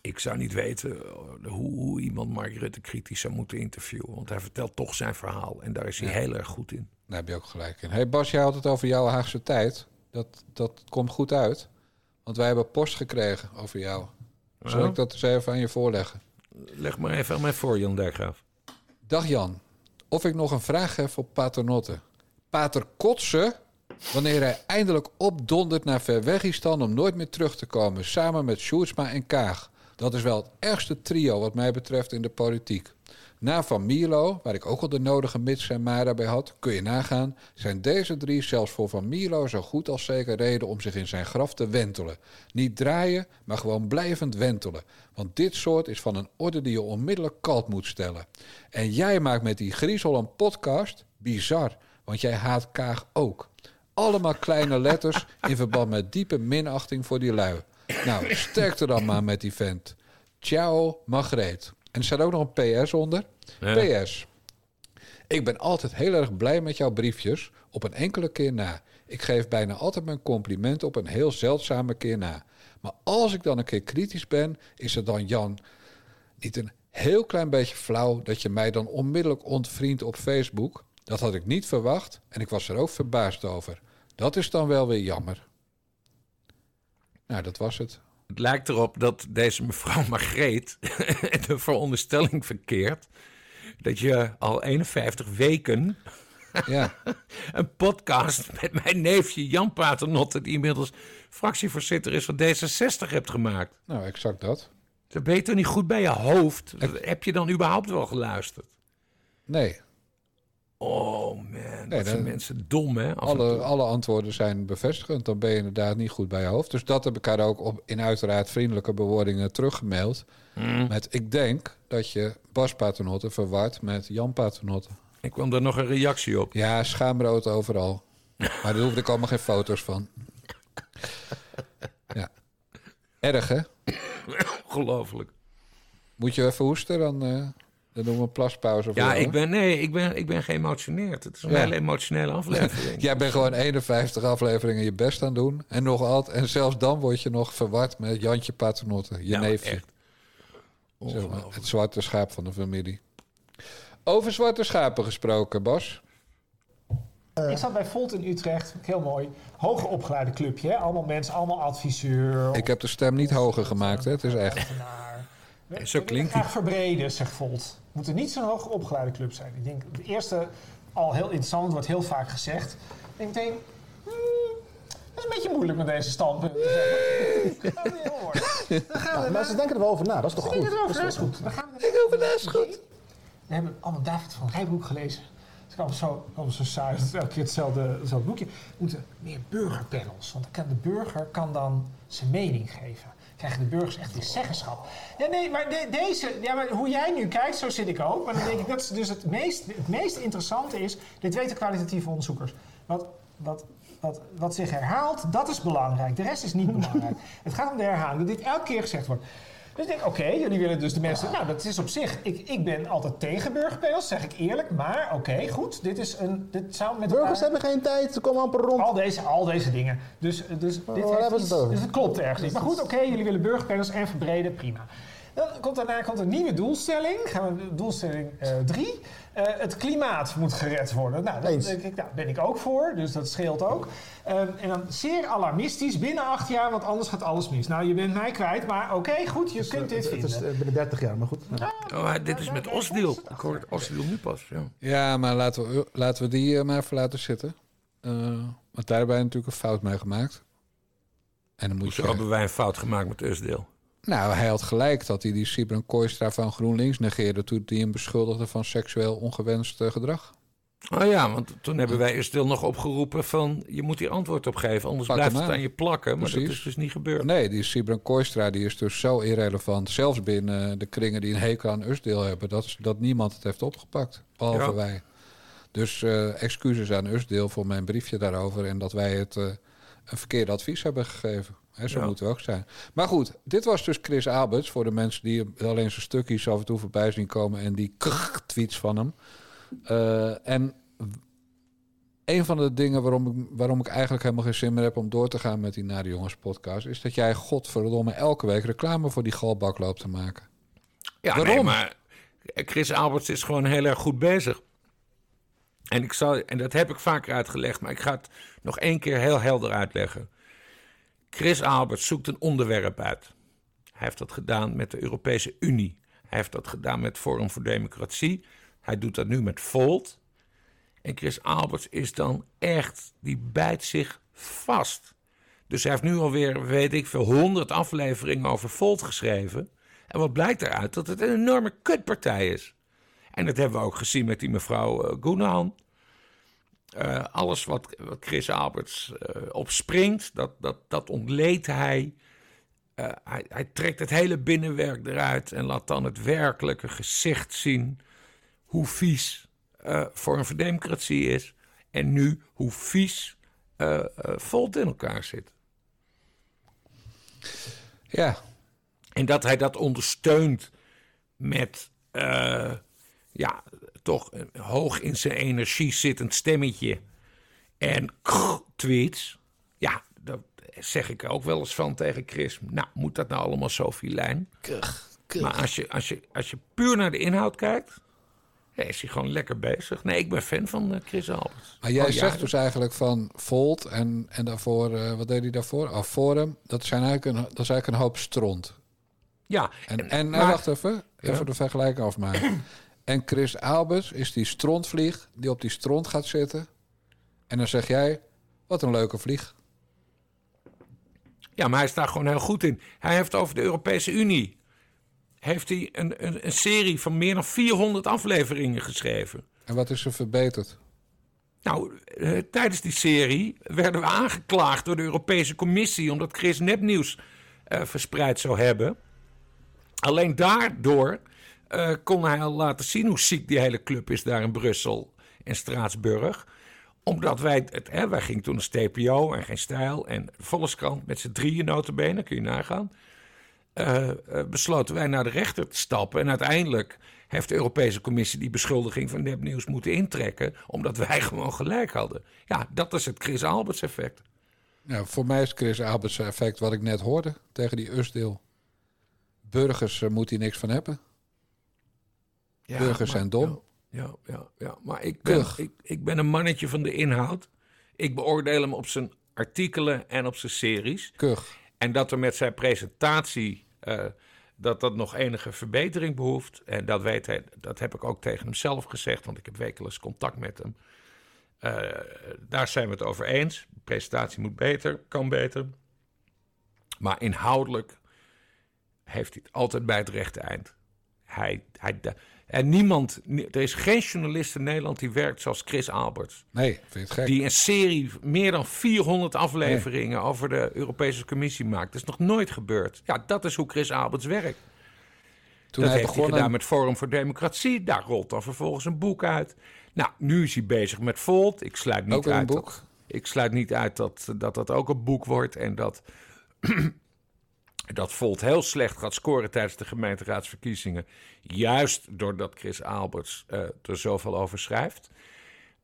[SPEAKER 2] ik zou niet weten eh, hoe, hoe iemand Mark Rutte kritisch zou moeten interviewen. Want hij vertelt toch zijn verhaal. En daar is hij heel erg goed in.
[SPEAKER 1] Daar heb je ook gelijk in. hey Bas, jij had het over jouw Haagse tijd. Dat, dat komt goed uit. Want wij hebben post gekregen over jou. Zal ik dat eens even aan je voorleggen?
[SPEAKER 2] Leg maar even aan mij voor, Jan Dijkgraaf.
[SPEAKER 1] Dag Jan, of ik nog een vraag heb op Paternotte. Pater Kotsen, wanneer hij eindelijk opdondert naar Verwegistan om nooit meer terug te komen, samen met Sjoerdsma en Kaag. Dat is wel het ergste trio wat mij betreft in de politiek. Na Van Mierlo, waar ik ook al de nodige mits en maren bij had, kun je nagaan, zijn deze drie zelfs voor Van Mierlo zo goed als zeker reden om zich in zijn graf te wentelen. Niet draaien, maar gewoon blijvend wentelen. Want dit soort is van een orde die je onmiddellijk kalt moet stellen. En jij maakt met die Griezel een podcast? Bizar, want jij haat Kaag ook. Allemaal kleine letters in verband met diepe minachting voor die lui. Nou, sterkte dan maar met die vent. Ciao, Margreet. En er staat ook nog een PS onder.
[SPEAKER 2] Ja.
[SPEAKER 1] PS. Ik ben altijd heel erg blij met jouw briefjes, op een enkele keer na. Ik geef bijna altijd mijn compliment op een heel zeldzame keer na. Maar als ik dan een keer kritisch ben, is het dan Jan niet een heel klein beetje flauw dat je mij dan onmiddellijk ontvriendt op Facebook? Dat had ik niet verwacht en ik was er ook verbaasd over. Dat is dan wel weer jammer. Nou, dat was het.
[SPEAKER 2] Het lijkt erop dat deze mevrouw Margreet de veronderstelling verkeert... dat je al 51 weken
[SPEAKER 1] Ja,
[SPEAKER 2] een podcast met mijn neefje Jan Paternotte... die inmiddels fractievoorzitter is van D66 hebt gemaakt.
[SPEAKER 1] nou, exact dat.
[SPEAKER 2] Dat ben je toch niet goed bij je hoofd? Heb je dan überhaupt wel geluisterd?
[SPEAKER 1] Nee,
[SPEAKER 2] Oh man,
[SPEAKER 1] Nee,
[SPEAKER 2] dat zijn mensen dom hè?
[SPEAKER 1] alle, alle antwoorden zijn bevestigend. Dan ben je inderdaad niet goed bij je hoofd. Dus dat heb ik haar ook op, in uiteraard vriendelijke bewoordingen teruggemaild.
[SPEAKER 2] Hmm.
[SPEAKER 1] Met ik denk dat je Bas Paternotte verward met Jan Paternotte.
[SPEAKER 2] Ik kwam daar nog een reactie op.
[SPEAKER 1] Ja, schaamrood overal. Maar daar hoefde ik allemaal geen foto's van. Ja. Erg, hè?
[SPEAKER 2] Ongelooflijk.
[SPEAKER 1] Moet je even hoesten, dan, eh, dan doen we een plaspauze voor
[SPEAKER 2] Ja,
[SPEAKER 1] jou,
[SPEAKER 2] ik ben, nee, ik ben, ik ben geëmotioneerd. Het is een
[SPEAKER 1] Ja.
[SPEAKER 2] hele emotionele aflevering.
[SPEAKER 1] Jij bent gewoon 51 afleveringen je best aan het doen. En, nog altijd, en zelfs dan word je nog verward met Jantje Paternotte, je
[SPEAKER 2] Ja,
[SPEAKER 1] neefje.
[SPEAKER 2] echt.
[SPEAKER 1] Zeg maar, het zwarte schaap van de familie. Over zwarte schapen gesproken, Bas.
[SPEAKER 7] Ik zat bij Volt in Utrecht, heel mooi. Hoger opgeleide clubje, hè? allemaal mensen, allemaal adviseur.
[SPEAKER 1] Ik heb de stem niet hoger gemaakt, hè? Het is echt.
[SPEAKER 7] We-
[SPEAKER 2] zo
[SPEAKER 7] we
[SPEAKER 2] klinkt
[SPEAKER 7] graag verbreden, zegt Volt. We moeten niet zo'n hoger opgeleide club zijn. Ik denk, de eerste, al heel interessant, wordt heel vaak gezegd. Ik denk meteen, hmm, dat is een beetje moeilijk met deze standpunten. we
[SPEAKER 8] Maar ze denken er wel over na, dat is toch goed?
[SPEAKER 7] dat is
[SPEAKER 8] Dat
[SPEAKER 7] goed. Er over na, is goed. We hebben allemaal David van Rijbroek gelezen. Het is allemaal zo, allemaal zo saai. Het is elke keer hetzelfde, hetzelfde boekje. We moeten meer burgerpanels. Want de burger kan dan zijn mening geven. Krijgen de burgers echt weer zeggenschap. Ja, nee, maar de- deze, ja, maar hoe jij nu kijkt, zo zit ik ook. Maar dan denk ik, dat is dus het meest, het meest interessante is... Dit weten kwalitatieve onderzoekers. Wat, wat, wat, wat zich herhaalt, dat is belangrijk. De rest is niet belangrijk. Het gaat om de herhaling. Dat dit elke keer gezegd wordt. Dus ik denk, oké, jullie willen dus de mensen... Nou, dat is op zich... Ik, ik ben altijd tegen burgerpanels, zeg ik eerlijk. Maar oké, goed. Dit is een... Dit zou met
[SPEAKER 8] Burgers
[SPEAKER 7] elkaar-
[SPEAKER 8] hebben geen tijd, ze komen amper rond.
[SPEAKER 7] al deze, al deze dingen. Dus, dus dit
[SPEAKER 8] waar
[SPEAKER 7] heeft iets- dus het klopt ergens niet. Maar goed, oké, jullie willen burgerpanels en verbreden, prima. Dan komt daarna komt een nieuwe doelstelling. Gaan we doelstelling 3. het klimaat moet gered worden. Nou, daar
[SPEAKER 8] Eens.
[SPEAKER 7] denk ik, nou, ben ik ook voor, dus dat scheelt ook. Ehm, en dan zeer alarmistisch, binnen acht jaar, want anders gaat alles mis. Nou, je bent mij kwijt, maar oké, goed, je kunt dit
[SPEAKER 8] Het
[SPEAKER 7] vinden.
[SPEAKER 8] is eh, binnen 30 jaar, maar goed.
[SPEAKER 2] Oh, dit is met Osdeel. Ik hoor het Osdeel nu pas. Ja.
[SPEAKER 1] Ja, maar laten we, laten we die eh, maar even laten zitten. Eh, want daar hebben wij natuurlijk een fout mee gemaakt. En dan moet
[SPEAKER 2] Zo
[SPEAKER 1] je...
[SPEAKER 2] hebben wij een fout gemaakt met Osdeel.
[SPEAKER 1] Nou, hij had gelijk dat hij die Sibren Kooistra van GroenLinks negeerde... toen hij hem beschuldigde van seksueel ongewenst eh, gedrag.
[SPEAKER 2] Oh ja, want toen hebben wij Osdeel nog opgeroepen van... je moet hier antwoord op geven, anders
[SPEAKER 1] Pak
[SPEAKER 2] blijft het
[SPEAKER 1] aan.
[SPEAKER 2] je plakken. Maar dat is dus niet gebeurd.
[SPEAKER 1] Nee, die Sibren Kooistra die is dus zo irrelevant... zelfs binnen de kringen die een hekel aan Usdeel hebben... dat, dat niemand het heeft opgepakt, behalve
[SPEAKER 2] Ja.
[SPEAKER 1] wij. Dus eh, excuses aan Usdeel voor mijn briefje daarover... en dat wij het eh, een verkeerd advies hebben gegeven. Zo
[SPEAKER 2] Ja.
[SPEAKER 1] moeten we ook zijn. Maar goed, dit was dus Chris Alberts... voor de mensen die alleen zijn stukjes af en toe voorbij zien komen... en die tweets van hem. Eh, en een van de dingen waarom ik, waarom ik eigenlijk helemaal geen zin meer heb om door te gaan met die Nare Jongens podcast, is dat jij godverdomme elke week reclame voor die galbak loopt te maken.
[SPEAKER 2] Ja,
[SPEAKER 1] Waarom?
[SPEAKER 2] nee, maar Chris Alberts is gewoon heel erg goed bezig. En, ik zal, en dat heb ik vaker uitgelegd, maar ik ga het nog één keer heel helder uitleggen. Chris Alberts zoekt een onderwerp uit. Hij heeft dat gedaan met de Europese Unie. Hij heeft dat gedaan met Forum voor Democratie. Hij doet dat nu met Volt. En Chris Alberts is dan echt, die bijt zich vast. Dus hij heeft nu alweer, weet ik veel, honderd afleveringen over Volt geschreven. En wat blijkt eruit? Dat het een enorme kutpartij is. En dat hebben we ook gezien met die mevrouw eh Eh, alles wat, wat Chris Alberts eh, opspringt, dat, dat, dat ontleedt hij. Eh, hij. Hij trekt het hele binnenwerk eruit en laat dan het werkelijke gezicht zien. Hoe vies voor Democratie is. En nu hoe vies Volt in elkaar zit.
[SPEAKER 1] Ja,
[SPEAKER 2] En dat hij dat ondersteunt met, ja, toch een hoog in zijn energie zittend stemmetje. En tweets. Ja, daar zeg ik ook wel eens van tegen Chris. Nou, moet dat nou allemaal zo filijn? Maar als je, als, je, als je puur naar de inhoud kijkt, ja, is hij gewoon lekker bezig. Nee, ik ben fan van eh, Chris Alberts.
[SPEAKER 1] maar jij
[SPEAKER 2] Al
[SPEAKER 1] zegt dus eigenlijk van Volt en, en daarvoor, eh, wat deed hij daarvoor? Oh, Forum, dat, zijn eigenlijk een, dat is eigenlijk een hoop stront.
[SPEAKER 2] Ja,
[SPEAKER 1] En, en,
[SPEAKER 2] maar-
[SPEAKER 1] wacht even, even
[SPEAKER 2] Ja.
[SPEAKER 1] de vergelijking afmaken. En Chris Alberts is die strontvlieg die op die stront gaat zitten. En dan zeg jij, wat een leuke vlieg.
[SPEAKER 2] Ja, maar hij is daar gewoon heel goed in. Hij heeft over de Europese Unie heeft hij een, een, een serie van meer dan 400 afleveringen geschreven.
[SPEAKER 1] En wat is er verbeterd?
[SPEAKER 2] Nou, eh, tijdens die serie werden we aangeklaagd door de Europese Commissie omdat Chris nepnieuws eh, verspreid zou hebben. Alleen daardoor eh, kon hij al laten zien hoe ziek die hele club is daar in Brussel en Straatsburg. Omdat wij, het, hè, wij gingen toen als TPO en geen stijl en Volkskrant met z'n drieën notabene, kun je nagaan. eh, eh, besloten wij naar de rechter te stappen. En uiteindelijk heeft de Europese Commissie die beschuldiging van nepnieuws moeten intrekken. Omdat wij gewoon gelijk hadden. Ja, dat is het Chris Alberts effect.
[SPEAKER 1] Voor mij is Chris Alberts effect wat ik net hoorde tegen die Usdeel. Burgers uh, moet hij niks van hebben.
[SPEAKER 2] Ja,
[SPEAKER 1] Burgers
[SPEAKER 2] maar-
[SPEAKER 1] zijn dom.
[SPEAKER 2] Ja, ja, ja. Maar ik ben, ik, ik ben een mannetje van de inhoud. Ik beoordeel hem op zijn artikelen en op zijn series.
[SPEAKER 1] Kug.
[SPEAKER 2] En dat er met zijn presentatie eh, dat dat nog enige verbetering behoeft. En dat, weet hij, dat heb ik ook tegen hem zelf gezegd, want ik heb wekelijks contact met hem. Eh, daar zijn we het over eens. De presentatie moet beter, kan beter. Maar inhoudelijk heeft hij het altijd bij het rechte eind. Hij, hij, en niemand, er is geen journalist in Nederland die werkt zoals Chris Alberts.
[SPEAKER 1] Nee, vind het gek?
[SPEAKER 2] Die een serie, meer dan 400 afleveringen over de Europese Commissie maakt. Dat is nog nooit gebeurd. Ja, dat is hoe Chris Alberts werkt.
[SPEAKER 1] Toen
[SPEAKER 2] dat
[SPEAKER 1] hij
[SPEAKER 2] heeft hij
[SPEAKER 1] begon
[SPEAKER 2] gedaan
[SPEAKER 1] aan-
[SPEAKER 2] met Forum voor Democratie. Daar rolt dan vervolgens een boek uit. Nou, nu is hij bezig met Volt. Ik sluit niet
[SPEAKER 1] Ook weer een
[SPEAKER 2] uit
[SPEAKER 1] boek?
[SPEAKER 2] Dat, ik sluit niet uit dat, dat dat ook een boek wordt. En dat, dat Volt heel slecht gaat scoren tijdens de gemeenteraadsverkiezingen. Juist doordat Chris Alberts eh, er zoveel over schrijft.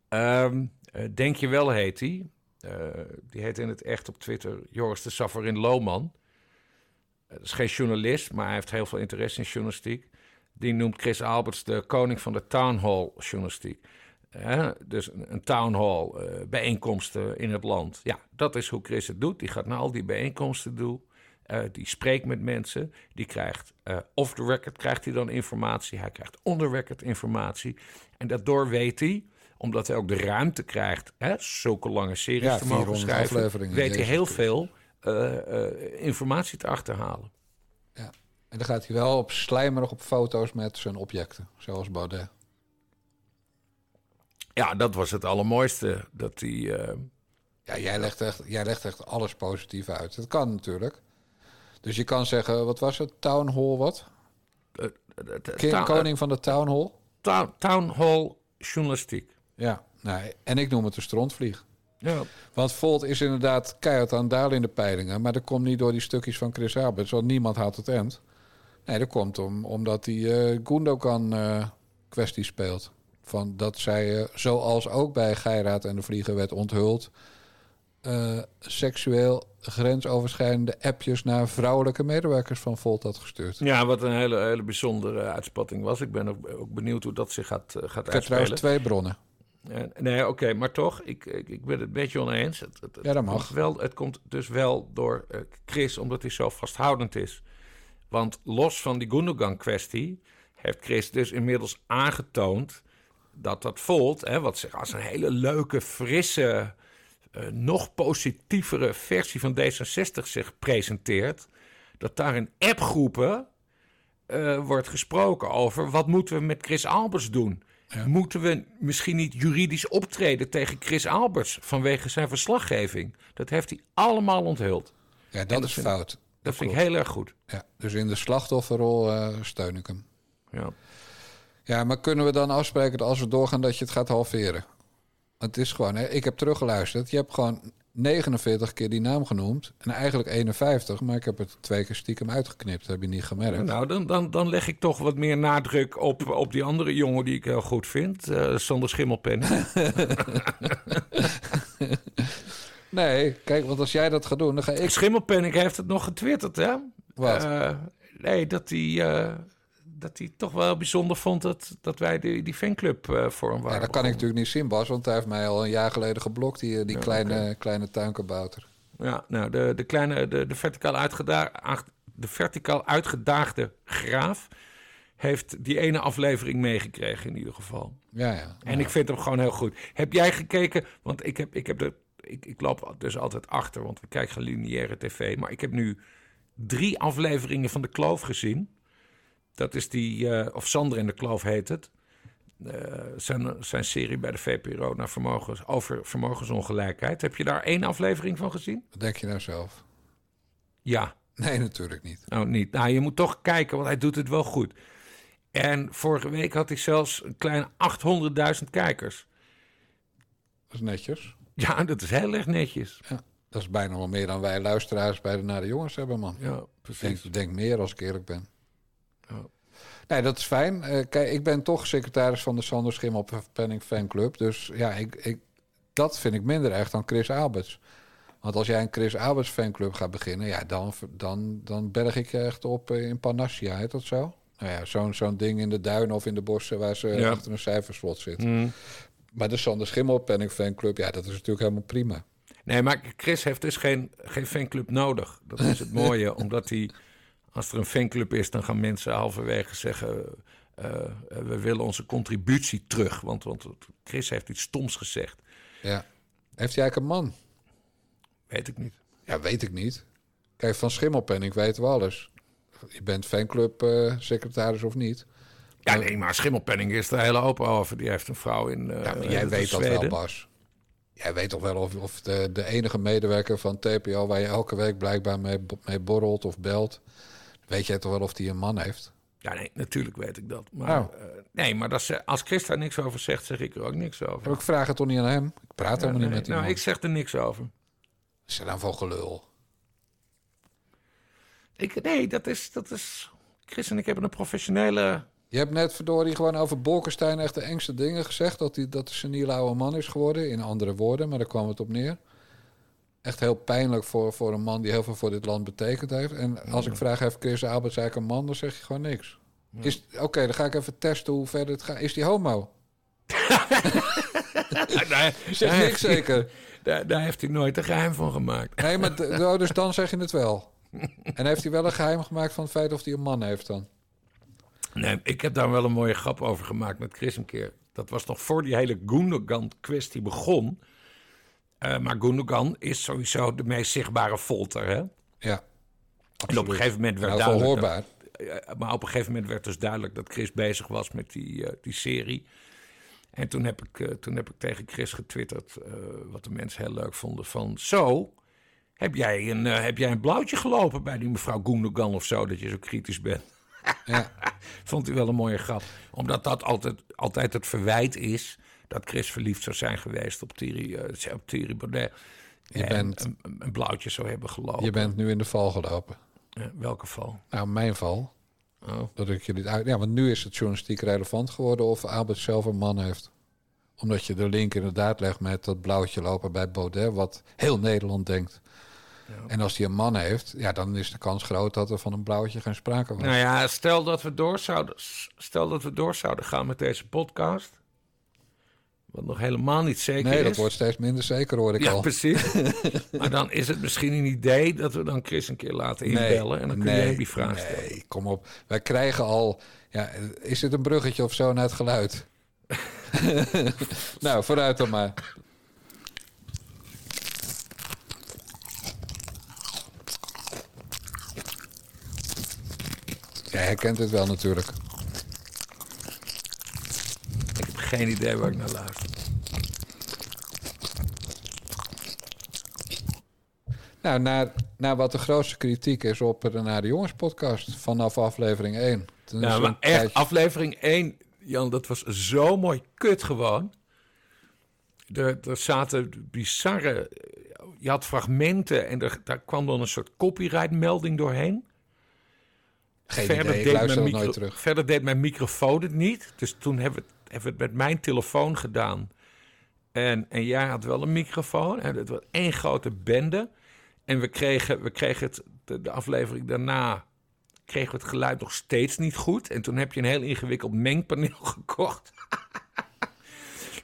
[SPEAKER 2] Ehm, eh, Denk je wel heet hij. Eh, die heet in het echt op Twitter Joris de Saffarin Lohman. Dat is geen journalist, maar hij heeft heel veel interesse in journalistiek. Die noemt Chris Alberts de koning van de town hall journalistiek. Dus een, town hall, bijeenkomsten in het land. Ja, dat is hoe Chris het doet. Die gaat naar al die bijeenkomsten doen. Eh, die spreekt met mensen. Die krijgt eh, off the record krijgt hij dan informatie. Hij krijgt on the record informatie. En daardoor weet hij, omdat hij ook de ruimte krijgt... Hè, zulke lange series
[SPEAKER 1] Ja,
[SPEAKER 2] te mogen
[SPEAKER 1] 400
[SPEAKER 2] schrijven...
[SPEAKER 1] afleveringen,
[SPEAKER 2] weet hij heel veel eh, informatie te achterhalen.
[SPEAKER 1] Ja. En dan gaat hij wel op slijmerig op foto's met zijn objecten, zoals Baudet.
[SPEAKER 2] Ja, dat was het allermooiste. Dat hij...
[SPEAKER 1] Ja, jij legt, echt, jij legt echt alles positief uit. Dat kan natuurlijk. Dus je kan zeggen, wat was het? Town Hall wat?
[SPEAKER 2] eh, eh, eh,
[SPEAKER 1] King, koning van de Town Hall?
[SPEAKER 2] town, town hall journalistiek.
[SPEAKER 1] Ja, nee. en ik noem het een strontvlieg.
[SPEAKER 2] Ja.
[SPEAKER 1] Want Volt is inderdaad keihard aan dalen in de peilingen. Maar dat komt niet door die stukjes van Chris Alberts, want niemand haalt het end. Nee, dat komt om, omdat die eh Gundogan eh kwestie speelt. Van dat zij, zoals ook bij Geiraat en de Vlieger werd onthuld... eh, seksueel grensoverschrijdende appjes naar vrouwelijke medewerkers van Volt had gestuurd.
[SPEAKER 2] ja, wat een hele, hele bijzondere uitspatting was. Ik ben ook, ook benieuwd hoe dat zich gaat, eh, gaat
[SPEAKER 1] Ik heb
[SPEAKER 2] uitspelen.
[SPEAKER 1] trouwens twee bronnen.
[SPEAKER 2] En- nee, oké, maar toch, ik, ik, ik ben het een beetje oneens. Het, het, het
[SPEAKER 1] Ja, dat mag.
[SPEAKER 2] Komt wel, het komt dus wel door eh, Chris, omdat hij zo vasthoudend is. Want los van die Gundogan-kwestie heeft Chris dus inmiddels aangetoond dat dat Volt, hè, wat zich als een hele leuke, frisse, eh, nog positievere versie van D66 zich presenteert, dat daar in appgroepen eh, wordt gesproken over wat moeten we met Chris Alberts doen. Moeten we misschien niet juridisch optreden tegen Chris Alberts vanwege zijn verslaggeving? Dat heeft hij allemaal onthuld.
[SPEAKER 1] Ja, dat,
[SPEAKER 2] dat
[SPEAKER 1] is
[SPEAKER 2] vind
[SPEAKER 1] fout.
[SPEAKER 2] Dat vind ik heel erg goed.
[SPEAKER 1] Ja, dus in de slachtofferrol eh, steun ik hem.
[SPEAKER 2] Ja.
[SPEAKER 1] Ja, maar kunnen we dan afspreken dat als we doorgaan dat je het gaat halveren? Het is gewoon, hè, ik heb teruggeluisterd. Je hebt gewoon 49 keer die naam genoemd. En eigenlijk 51, maar ik heb het twee keer stiekem uitgeknipt. heb je niet gemerkt.
[SPEAKER 2] Nou, dan, dan, dan leg ik toch wat meer nadruk op, op die andere jongen die ik heel goed vind. eh Sander Schimmelpen.
[SPEAKER 1] Nee, kijk, want als jij dat gaat doen, dan ga ik...
[SPEAKER 2] Schimmelpenning heeft het nog getwitterd, hè?
[SPEAKER 1] Wat?
[SPEAKER 2] Eh, nee, dat hij, eh, dat hij toch wel bijzonder vond dat, dat wij die, die fanclub eh, voor hem waren.
[SPEAKER 1] Ja, dat kan ik natuurlijk niet zien, Bas, want hij heeft mij al een jaar geleden geblokt, die, die
[SPEAKER 2] Ja,
[SPEAKER 1] kleine, kleine tuinkabouter.
[SPEAKER 2] Ja, nou, de, de kleine, de, de, verticaal de verticaal uitgedaagde graaf heeft die ene aflevering meegekregen in ieder geval.
[SPEAKER 1] Ja, ja.
[SPEAKER 2] En ik vind hem gewoon heel goed. Heb jij gekeken? Want ik, heb, ik, heb de, ik, ik loop dus altijd achter, want we kijken geen lineaire tv. Maar ik heb nu drie afleveringen van De Kloof gezien. Dat is die, eh, of Sander en De Kloof heet het. Eh, zijn, zijn serie bij de VPRO naar vermogens, over vermogensongelijkheid. Heb je daar één aflevering van gezien?
[SPEAKER 1] Wat denk je nou zelf?
[SPEAKER 2] Ja.
[SPEAKER 1] Nee, natuurlijk niet.
[SPEAKER 2] Nou, niet. Nou, je moet toch kijken, want hij doet het wel goed. En vorige week had hij zelfs een kleine 800.000 kijkers.
[SPEAKER 1] Dat is netjes.
[SPEAKER 2] Ja, dat is heel erg netjes.
[SPEAKER 1] Ja, dat is bijna wel meer dan wij luisteraars bij de Naar de Jongens hebben, man.
[SPEAKER 2] Ja,
[SPEAKER 1] Ik
[SPEAKER 2] precies.
[SPEAKER 1] denk, ik denk meer als ik eerlijk ben. Nee, dat is fijn. Eh, kijk, ik ben toch secretaris van de Sander Schimmel Penning Fanclub. Dus ja, ik, ik, dat vind ik minder echt dan Chris Alberts. Want als jij een Chris Alberts fanclub gaat beginnen, ja, dan, dan, dan berg ik je echt op eh, in Panassia, heet dat zo? Nou ja, zo'n zo'n ding in de duinen of in de bossen waar ze
[SPEAKER 2] Ja.
[SPEAKER 1] achter een cijferslot zit.
[SPEAKER 2] Mm.
[SPEAKER 1] Maar de Sander Schimmelpenning fanclub, ja, dat is natuurlijk helemaal prima.
[SPEAKER 2] Nee, maar Chris heeft dus geen, geen fanclub nodig. Dat is het mooie, omdat hij... Als er een fanclub is, dan gaan mensen halverwege zeggen... eh, eh, we willen onze contributie terug. Want, want Chris heeft iets stoms gezegd.
[SPEAKER 1] Ja. Heeft hij eigenlijk een man?
[SPEAKER 2] Weet ik niet.
[SPEAKER 1] Ja, weet ik niet. Kijk, van Schimmelpenning weten we alles. Je bent fanclub eh, of niet.
[SPEAKER 2] Ja, nee, maar Schimmelpenning is er hele open over. Die heeft een vrouw in eh
[SPEAKER 1] Ja, jij weet dat wel, Bas. Jij weet toch wel of, of de, de enige medewerker van TPO... waar je elke week blijkbaar mee, mee borrelt of belt... weet jij toch wel of die een man heeft?
[SPEAKER 2] Ja, nee, natuurlijk weet ik dat. Maar,
[SPEAKER 1] Nou.
[SPEAKER 2] eh, nee, maar dat ze, als Chris daar niks over zegt, zeg ik er ook niks over.
[SPEAKER 1] Ik vraag het toch niet aan hem? Ik praat
[SPEAKER 2] Ja,
[SPEAKER 1] helemaal
[SPEAKER 2] nee,
[SPEAKER 1] niet met die
[SPEAKER 2] nou,
[SPEAKER 1] man.
[SPEAKER 2] ik zeg er niks over.
[SPEAKER 1] Is er dan voor gelul?
[SPEAKER 2] Ik, nee, dat is, dat is... Chris en ik hebben een professionele...
[SPEAKER 1] Je hebt net verdorie gewoon over Bolkestein echt de engste dingen gezegd. Dat hij dat de seniele oude man is geworden. In andere woorden, maar daar kwam het op neer. Echt heel pijnlijk voor, voor een man die heel veel voor dit land betekend heeft. En als ik vraag, heeft Chris Alberts eigenlijk een man? Dan zeg je gewoon niks. Is Oké, dan ga ik even testen hoe ver het gaat. Is die homo?
[SPEAKER 2] daar,
[SPEAKER 1] Zeg
[SPEAKER 2] daar
[SPEAKER 1] niks
[SPEAKER 2] heeft hij-
[SPEAKER 1] zeker.
[SPEAKER 2] Daar, daar heeft hij nooit een geheim van gemaakt.
[SPEAKER 1] Nee, maar oh, dus dan zeg je het wel. En heeft hij wel een geheim gemaakt van het feit of hij een man heeft dan?
[SPEAKER 2] Nee, ik heb daar wel een mooie grap over gemaakt met Chris een keer. Dat was nog voor die hele Gundogan-kwestie begon. Eh, maar Gundogan is sowieso de meest zichtbare folter, hè?
[SPEAKER 1] Ja.
[SPEAKER 2] En op een gegeven moment werd
[SPEAKER 1] Nou,
[SPEAKER 2] duidelijk... dat- ja, maar op een gegeven moment werd dus duidelijk dat Chris bezig was met die, eh, die serie. En toen heb, ik, eh, toen heb ik tegen Chris getwitterd, eh, wat de mensen heel leuk vonden, van zo... Heb jij, een, eh, heb jij een blauwtje gelopen bij die mevrouw Gundogan of zo, dat je zo kritisch bent?
[SPEAKER 1] Ja.
[SPEAKER 2] Vond u wel een mooie grap. Omdat dat altijd, altijd het verwijt is dat Chris verliefd zou zijn geweest op Thierry, eh, op Thierry Baudet.
[SPEAKER 1] Je
[SPEAKER 2] en
[SPEAKER 1] bent-
[SPEAKER 2] een, blauwtje zou hebben gelopen.
[SPEAKER 1] Je bent nu in de val gelopen.
[SPEAKER 2] Eh, welke val?
[SPEAKER 1] Nou, mijn val.
[SPEAKER 2] Oh.
[SPEAKER 1] Dat ik je dit uit... Ja, want nu is het journalistiek relevant geworden of Albert zelf een man heeft. Omdat je de link inderdaad legt met dat blauwtje lopen bij Baudet, wat heel Nederland denkt. En als hij een man heeft, ja, dan is de kans groot dat er van een blauwtje geen sprake was.
[SPEAKER 2] Nou ja, stel dat we door zouden, stel dat we door zouden gaan met deze podcast. Wat nog helemaal niet zeker
[SPEAKER 1] nee,
[SPEAKER 2] is.
[SPEAKER 1] dat wordt steeds minder zeker, hoor ik
[SPEAKER 2] ja,
[SPEAKER 1] al.
[SPEAKER 2] precies. maar dan is het misschien een idee dat we dan Chris een keer laten inbellen. en dan kun je
[SPEAKER 1] nee,
[SPEAKER 2] hem die vraag stellen.
[SPEAKER 1] Nee, kom op. Wij krijgen al... Ja, is dit een bruggetje of zo naar het geluid? nou, vooruit dan maar. Jij herkent het wel natuurlijk.
[SPEAKER 2] Ik heb geen idee waar ik naar luister.
[SPEAKER 1] Nou, naar, naar wat de grootste kritiek is op de Naar de Jongens podcast vanaf aflevering 1. Toen
[SPEAKER 2] Nou, maar echt,
[SPEAKER 1] tijdje-
[SPEAKER 2] aflevering 1, Jan, dat was zo mooi kut gewoon. Er, er zaten bizarre... Je had fragmenten en er, daar kwam dan een soort copyright-melding doorheen.
[SPEAKER 1] Geen
[SPEAKER 2] verder,
[SPEAKER 1] idee, ik
[SPEAKER 2] deed
[SPEAKER 1] luister
[SPEAKER 2] mijn micro-
[SPEAKER 1] terug.
[SPEAKER 2] verder deed mijn microfoon het niet. Dus toen hebben we het met mijn telefoon gedaan. En, en jij had wel een microfoon. En het was één grote bende. En we kregen, we kregen het, de, de aflevering daarna... kregen we het geluid nog steeds niet goed. En toen heb je een heel ingewikkeld mengpaneel gekocht.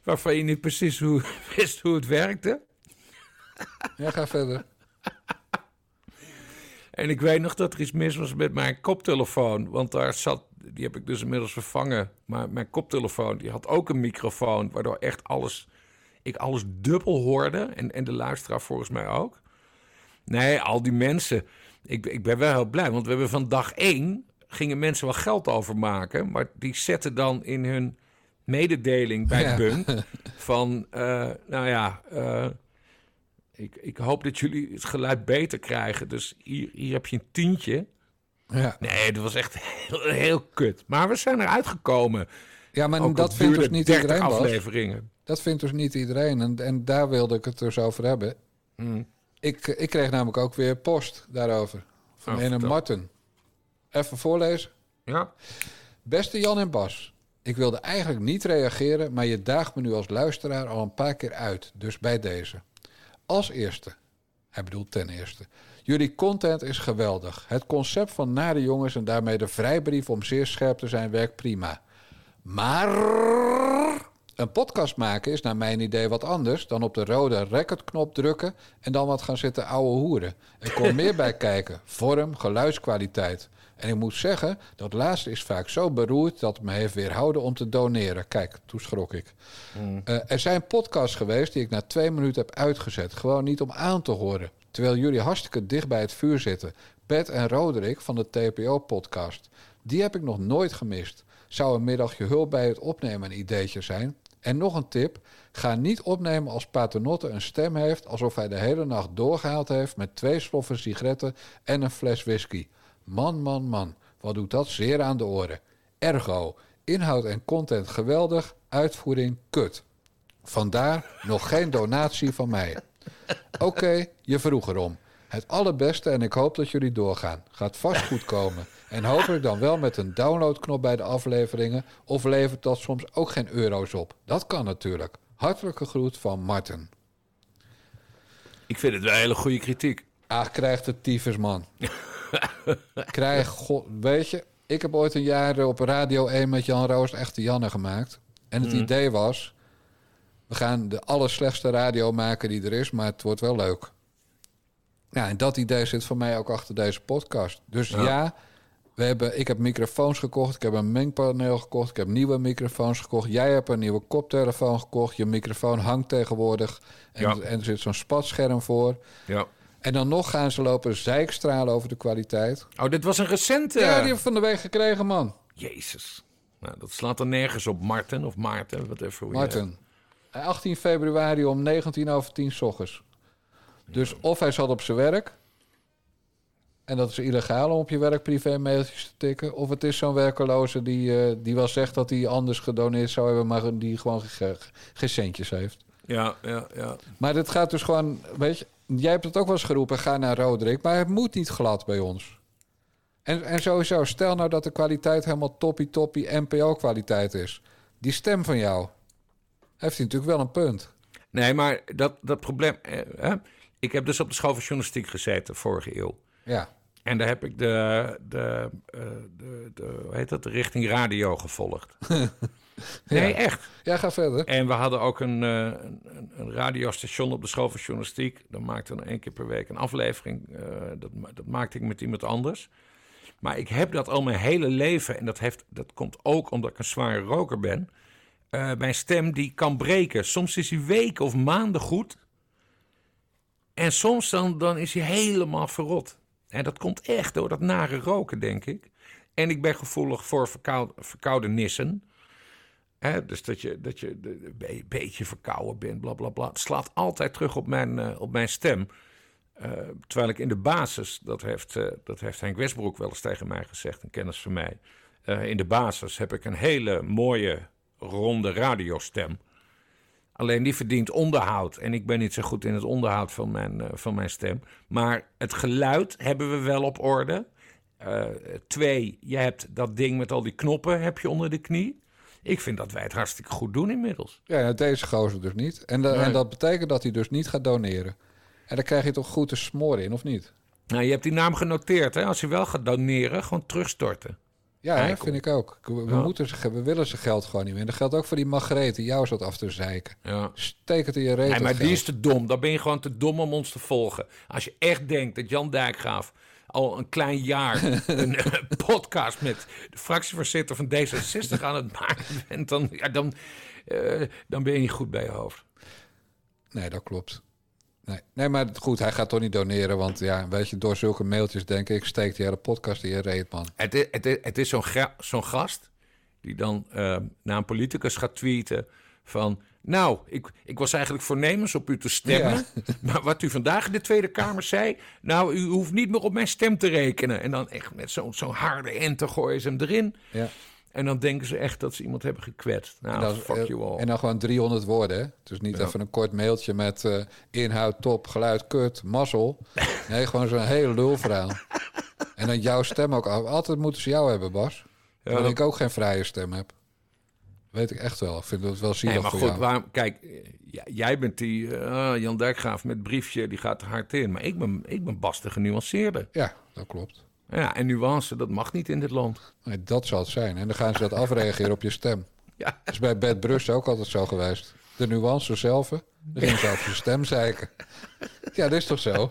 [SPEAKER 2] Waarvan je niet precies hoe, wist hoe het werkte.
[SPEAKER 1] Ja, ga verder.
[SPEAKER 2] En ik weet nog dat er iets mis was met mijn koptelefoon. Want daar zat, die heb ik dus inmiddels vervangen. Maar mijn koptelefoon, die had ook een microfoon. Waardoor echt alles, ik alles dubbel hoorde. En, en de luisteraar volgens mij ook. Nee, al die mensen. Ik, ik ben wel heel blij. Want we hebben van dag één, gingen mensen wel geld overmaken. Maar die zetten dan in hun mededeling bij
[SPEAKER 1] Ja.
[SPEAKER 2] Bunk. Van, eh, nou ja... eh, ik, ik hoop dat jullie het geluid beter krijgen. Dus hier, hier heb je een tientje.
[SPEAKER 1] Ja,
[SPEAKER 2] Nee, dat was echt heel, heel kut. Maar we zijn eruit gekomen.
[SPEAKER 1] ja maar
[SPEAKER 2] Ook
[SPEAKER 1] dat vindt dus niet
[SPEAKER 2] 30
[SPEAKER 1] iedereen. Dat vindt dus niet iedereen. En, en daar wilde ik het dus over hebben.
[SPEAKER 2] Hmm.
[SPEAKER 1] Ik, ik kreeg namelijk ook weer post daarover. Van
[SPEAKER 2] Oh,
[SPEAKER 1] ene. Martin. Even voorlezen.
[SPEAKER 2] Ja.
[SPEAKER 1] Beste Jan en Bas. Ik wilde eigenlijk niet reageren, maar je daagt me nu als luisteraar al een paar keer uit. Dus bij deze. Als eerste. Hij bedoelt ten eerste. Jullie content is geweldig. Het concept van nare jongens en daarmee de vrijbrief om zeer scherp te zijn werkt prima. Maar een podcast maken is naar mijn idee wat anders dan op de rode recordknop drukken en dan wat gaan zitten ouwe hoeren. Er komt meer bij kijken. Vorm, geluidskwaliteit. En ik moet zeggen, dat laatste is vaak zo beroerd dat het me heeft weerhouden om te doneren. Kijk, toen schrok ik. Eh, er zijn podcasts geweest die ik na twee minuten heb uitgezet. Gewoon niet om aan te horen. Terwijl jullie hartstikke dicht bij het vuur zitten. Bert en Roderick van de TPO-podcast. Die heb ik nog nooit gemist. Zou een middagje hulp bij het opnemen een ideetje zijn? En nog een tip. Ga niet opnemen als Paternotte een stem heeft... alsof hij de hele nacht doorgehaald heeft... met twee sloffen sigaretten en een fles whisky. Man, man, man. Wat doet dat zeer aan de oren. Ergo, inhoud en content geweldig, uitvoering kut. Vandaar nog geen donatie van mij. Oké, je vroeg erom. Het allerbeste en ik hoop dat jullie doorgaan. Gaat vast goed komen. En hopelijk dan wel met een downloadknop bij de afleveringen. Of levert dat soms ook geen euro's op? Dat kan natuurlijk. Hartelijke groet van Martin.
[SPEAKER 2] Ik vind het wel een hele goede kritiek.
[SPEAKER 1] Ach, krijgt de tyfus, man. Krijg, god, weet je, ik heb ooit een jaar op Radio 1 met Jan Roos Echte Janne gemaakt. En het idee was, we gaan de allerslechtste radio maken die er is, maar het wordt wel leuk. Ja, en dat idee zit voor mij ook achter deze podcast. Dus ja, we hebben, ik heb microfoons gekocht, ik heb een mengpaneel gekocht, ik heb nieuwe microfoons gekocht. Jij hebt een nieuwe koptelefoon gekocht, je microfoon hangt tegenwoordig en,
[SPEAKER 2] Ja.
[SPEAKER 1] en er zit zo'n spatscherm voor.
[SPEAKER 2] Ja.
[SPEAKER 1] En dan nog gaan ze lopen zeikstralen over de kwaliteit.
[SPEAKER 2] Oh, dit was een recente...
[SPEAKER 1] Ja, die heb ik van de week gekregen, man.
[SPEAKER 2] Jezus. Nou, dat slaat er nergens op. Martin of Maarten, wat even. hoe je-
[SPEAKER 1] Martin. 18 februari om 19 over 10 s ochtends. Dus of hij zat op zijn werk. En dat is illegaal om op je werk privé mailtjes te tikken. Of het is zo'n werkeloze die, eh, die wel zegt dat hij anders gedoneerd zou hebben, maar die gewoon ge- ge- geen centjes heeft.
[SPEAKER 2] Ja, ja, ja.
[SPEAKER 1] Maar dit gaat dus gewoon, weet je, jij hebt het ook wel eens geroepen, ga naar Roderick, maar het moet niet glad bij ons. En, en sowieso, stel nou dat de kwaliteit helemaal toppie toppie NPO-kwaliteit is. Die stem van jou, heeft hij natuurlijk wel een punt.
[SPEAKER 2] Nee, maar dat, dat probleem... eh, hè? Ik heb dus op de school van journalistiek gezeten, vorige eeuw.
[SPEAKER 1] Ja,
[SPEAKER 2] En daar heb ik de, de, eh, de, de, hoe heet dat, de richting radio gevolgd. Nee, echt.
[SPEAKER 1] ja ga verder.
[SPEAKER 2] En we hadden ook een, eh, een, een radiostation op de school van journalistiek. Dan maakte we één keer per week een aflevering. dat, dat maakte ik met iemand anders. Maar ik heb dat al mijn hele leven. En dat, heeft, dat komt ook omdat ik een zware roker ben. Eh, mijn stem die kan breken. Soms is hij weken of maanden goed. En soms dan, dan is hij helemaal verrot. En dat komt echt door dat nare roken, denk ik. En ik ben gevoelig voor verkou, verkoude nissen. Dus dat je, dat je een beetje verkouden bent, bla bla bla. Het slaat altijd terug op mijn, eh, op mijn stem. Eh, terwijl ik in de basis, dat heeft, dat heeft Henk Westbroek wel eens tegen mij gezegd, een kennis van mij. In de basis heb ik een hele mooie, ronde radiostem. Alleen die verdient onderhoud. En ik ben niet zo goed in het onderhoud van mijn, eh, van mijn stem. Maar het geluid hebben we wel op orde. Eh, twee, je hebt dat ding met al die knoppen heb je onder de knie. Ik vind dat wij het hartstikke goed doen inmiddels.
[SPEAKER 1] Ja, nou, deze gozer dus niet. En,
[SPEAKER 2] Nee.
[SPEAKER 1] en dat betekent dat hij dus niet gaat doneren. En dan krijg je toch goed te smoren in, of niet?
[SPEAKER 2] Nou, je hebt die naam genoteerd, hè? Als je wel gaat doneren, gewoon terugstorten.
[SPEAKER 1] Ja, hè, vind ik ook. We,
[SPEAKER 2] Ja.
[SPEAKER 1] moeten ze, we willen zijn geld gewoon niet meer. En dat geldt ook voor die Margreet die jou zat af te zeiken.
[SPEAKER 2] Ja.
[SPEAKER 1] Steek het in je reet.
[SPEAKER 2] Nee, maar die is te dom. Dan ben je gewoon te dom om ons te volgen. Als je echt denkt dat Jan Dijkgraaf al een klein jaar een eh, podcast met de fractievoorzitter van D66 aan het maken bent, dan, ja, dan, eh, dan ben je niet goed bij je hoofd.
[SPEAKER 1] Nee, dat klopt. Nee. nee, maar goed, hij gaat toch niet doneren. Want ja, weet je, door zulke mailtjes denk ik, steekt die hele podcast in je reet, man.
[SPEAKER 2] Het is, het is, het is zo'n, zo'n gast die dan eh, naar een politicus gaat tweeten van... Nou, ik, ik was eigenlijk voornemens op u te stemmen. Maar wat u vandaag in de Tweede Kamer zei... Nou, u hoeft niet meer op mijn stem te rekenen. En dan echt met zo'n zo'n harde ente gooien ze hem erin.
[SPEAKER 1] Ja.
[SPEAKER 2] En dan denken ze echt dat ze iemand hebben gekwetst. Nou,
[SPEAKER 1] en, dan,
[SPEAKER 2] fuck you all.
[SPEAKER 1] en dan gewoon 300 woorden, hè? Dus niet
[SPEAKER 2] Ja.
[SPEAKER 1] even een kort mailtje met eh, inhoud, top, geluid, kut, mazzel. Nee, gewoon zo'n hele lulverhaal. en dan jouw stem ook. af. Altijd moeten ze jou hebben, Bas.
[SPEAKER 2] Ja, dat-
[SPEAKER 1] ik ook geen vrije stem heb. Weet ik echt wel. Ik vind het wel zielig
[SPEAKER 2] Nee, maar
[SPEAKER 1] voor
[SPEAKER 2] goed, waarom, kijk, eh, jij bent die eh, Jan Dijkgraaf met briefje, die gaat er hard in. Maar ik ben, ik ben Bas de genuanceerde.
[SPEAKER 1] Ja, dat klopt.
[SPEAKER 2] Ja, en nuance, dat mag niet in dit land.
[SPEAKER 1] Nee, dat zal het zijn. En dan gaan ze dat afreageren op je stem.
[SPEAKER 2] Ja.
[SPEAKER 1] Dat is bij Bert Brust ook altijd zo geweest. De nuance zelf, dan gingen ze over je stem zeiken. Ja, dat is toch zo?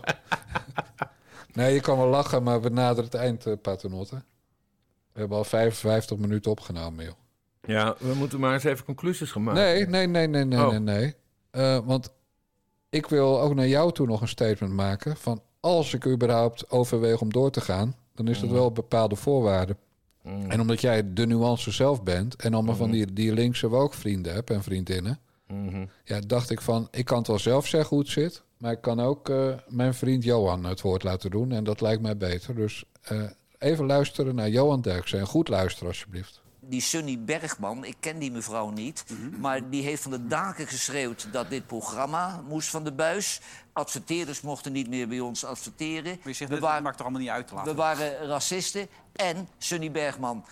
[SPEAKER 1] Nee, je kan wel lachen, maar we naderen het eind, paternotte. We hebben al 55 minuten opgenomen, joh.
[SPEAKER 2] Ja, we moeten maar eens even conclusies gaan maken.
[SPEAKER 1] Nee, nee, nee, nee, nee,
[SPEAKER 2] Oh.
[SPEAKER 1] nee, nee. Eh, want ik wil ook naar jou toe nog een statement maken... van als ik überhaupt overweeg om door te gaan... dan is dat wel op bepaalde voorwaarden.
[SPEAKER 2] Mm.
[SPEAKER 1] En omdat jij de nuance zelf bent... en allemaal van die, die linkse ook vrienden hebt en vriendinnen...
[SPEAKER 2] Mhm.
[SPEAKER 1] ja, dacht ik van, ik kan het wel zelf zeggen hoe het zit... maar ik kan ook eh, mijn vriend Johan het woord laten doen... en dat lijkt mij beter. Dus eh, even luisteren naar Johan Derksen. En goed luisteren, alsjeblieft.
[SPEAKER 9] Die Sunny Bergman, ik ken die mevrouw niet... maar die heeft van de daken geschreeuwd dat dit programma moest van de buis. Adverteerders mochten niet meer bij ons adverteren.
[SPEAKER 10] Je zegt,
[SPEAKER 9] we, waren,
[SPEAKER 10] maakt er allemaal niet uit te laten.
[SPEAKER 9] we waren racisten. En Sunny Bergman...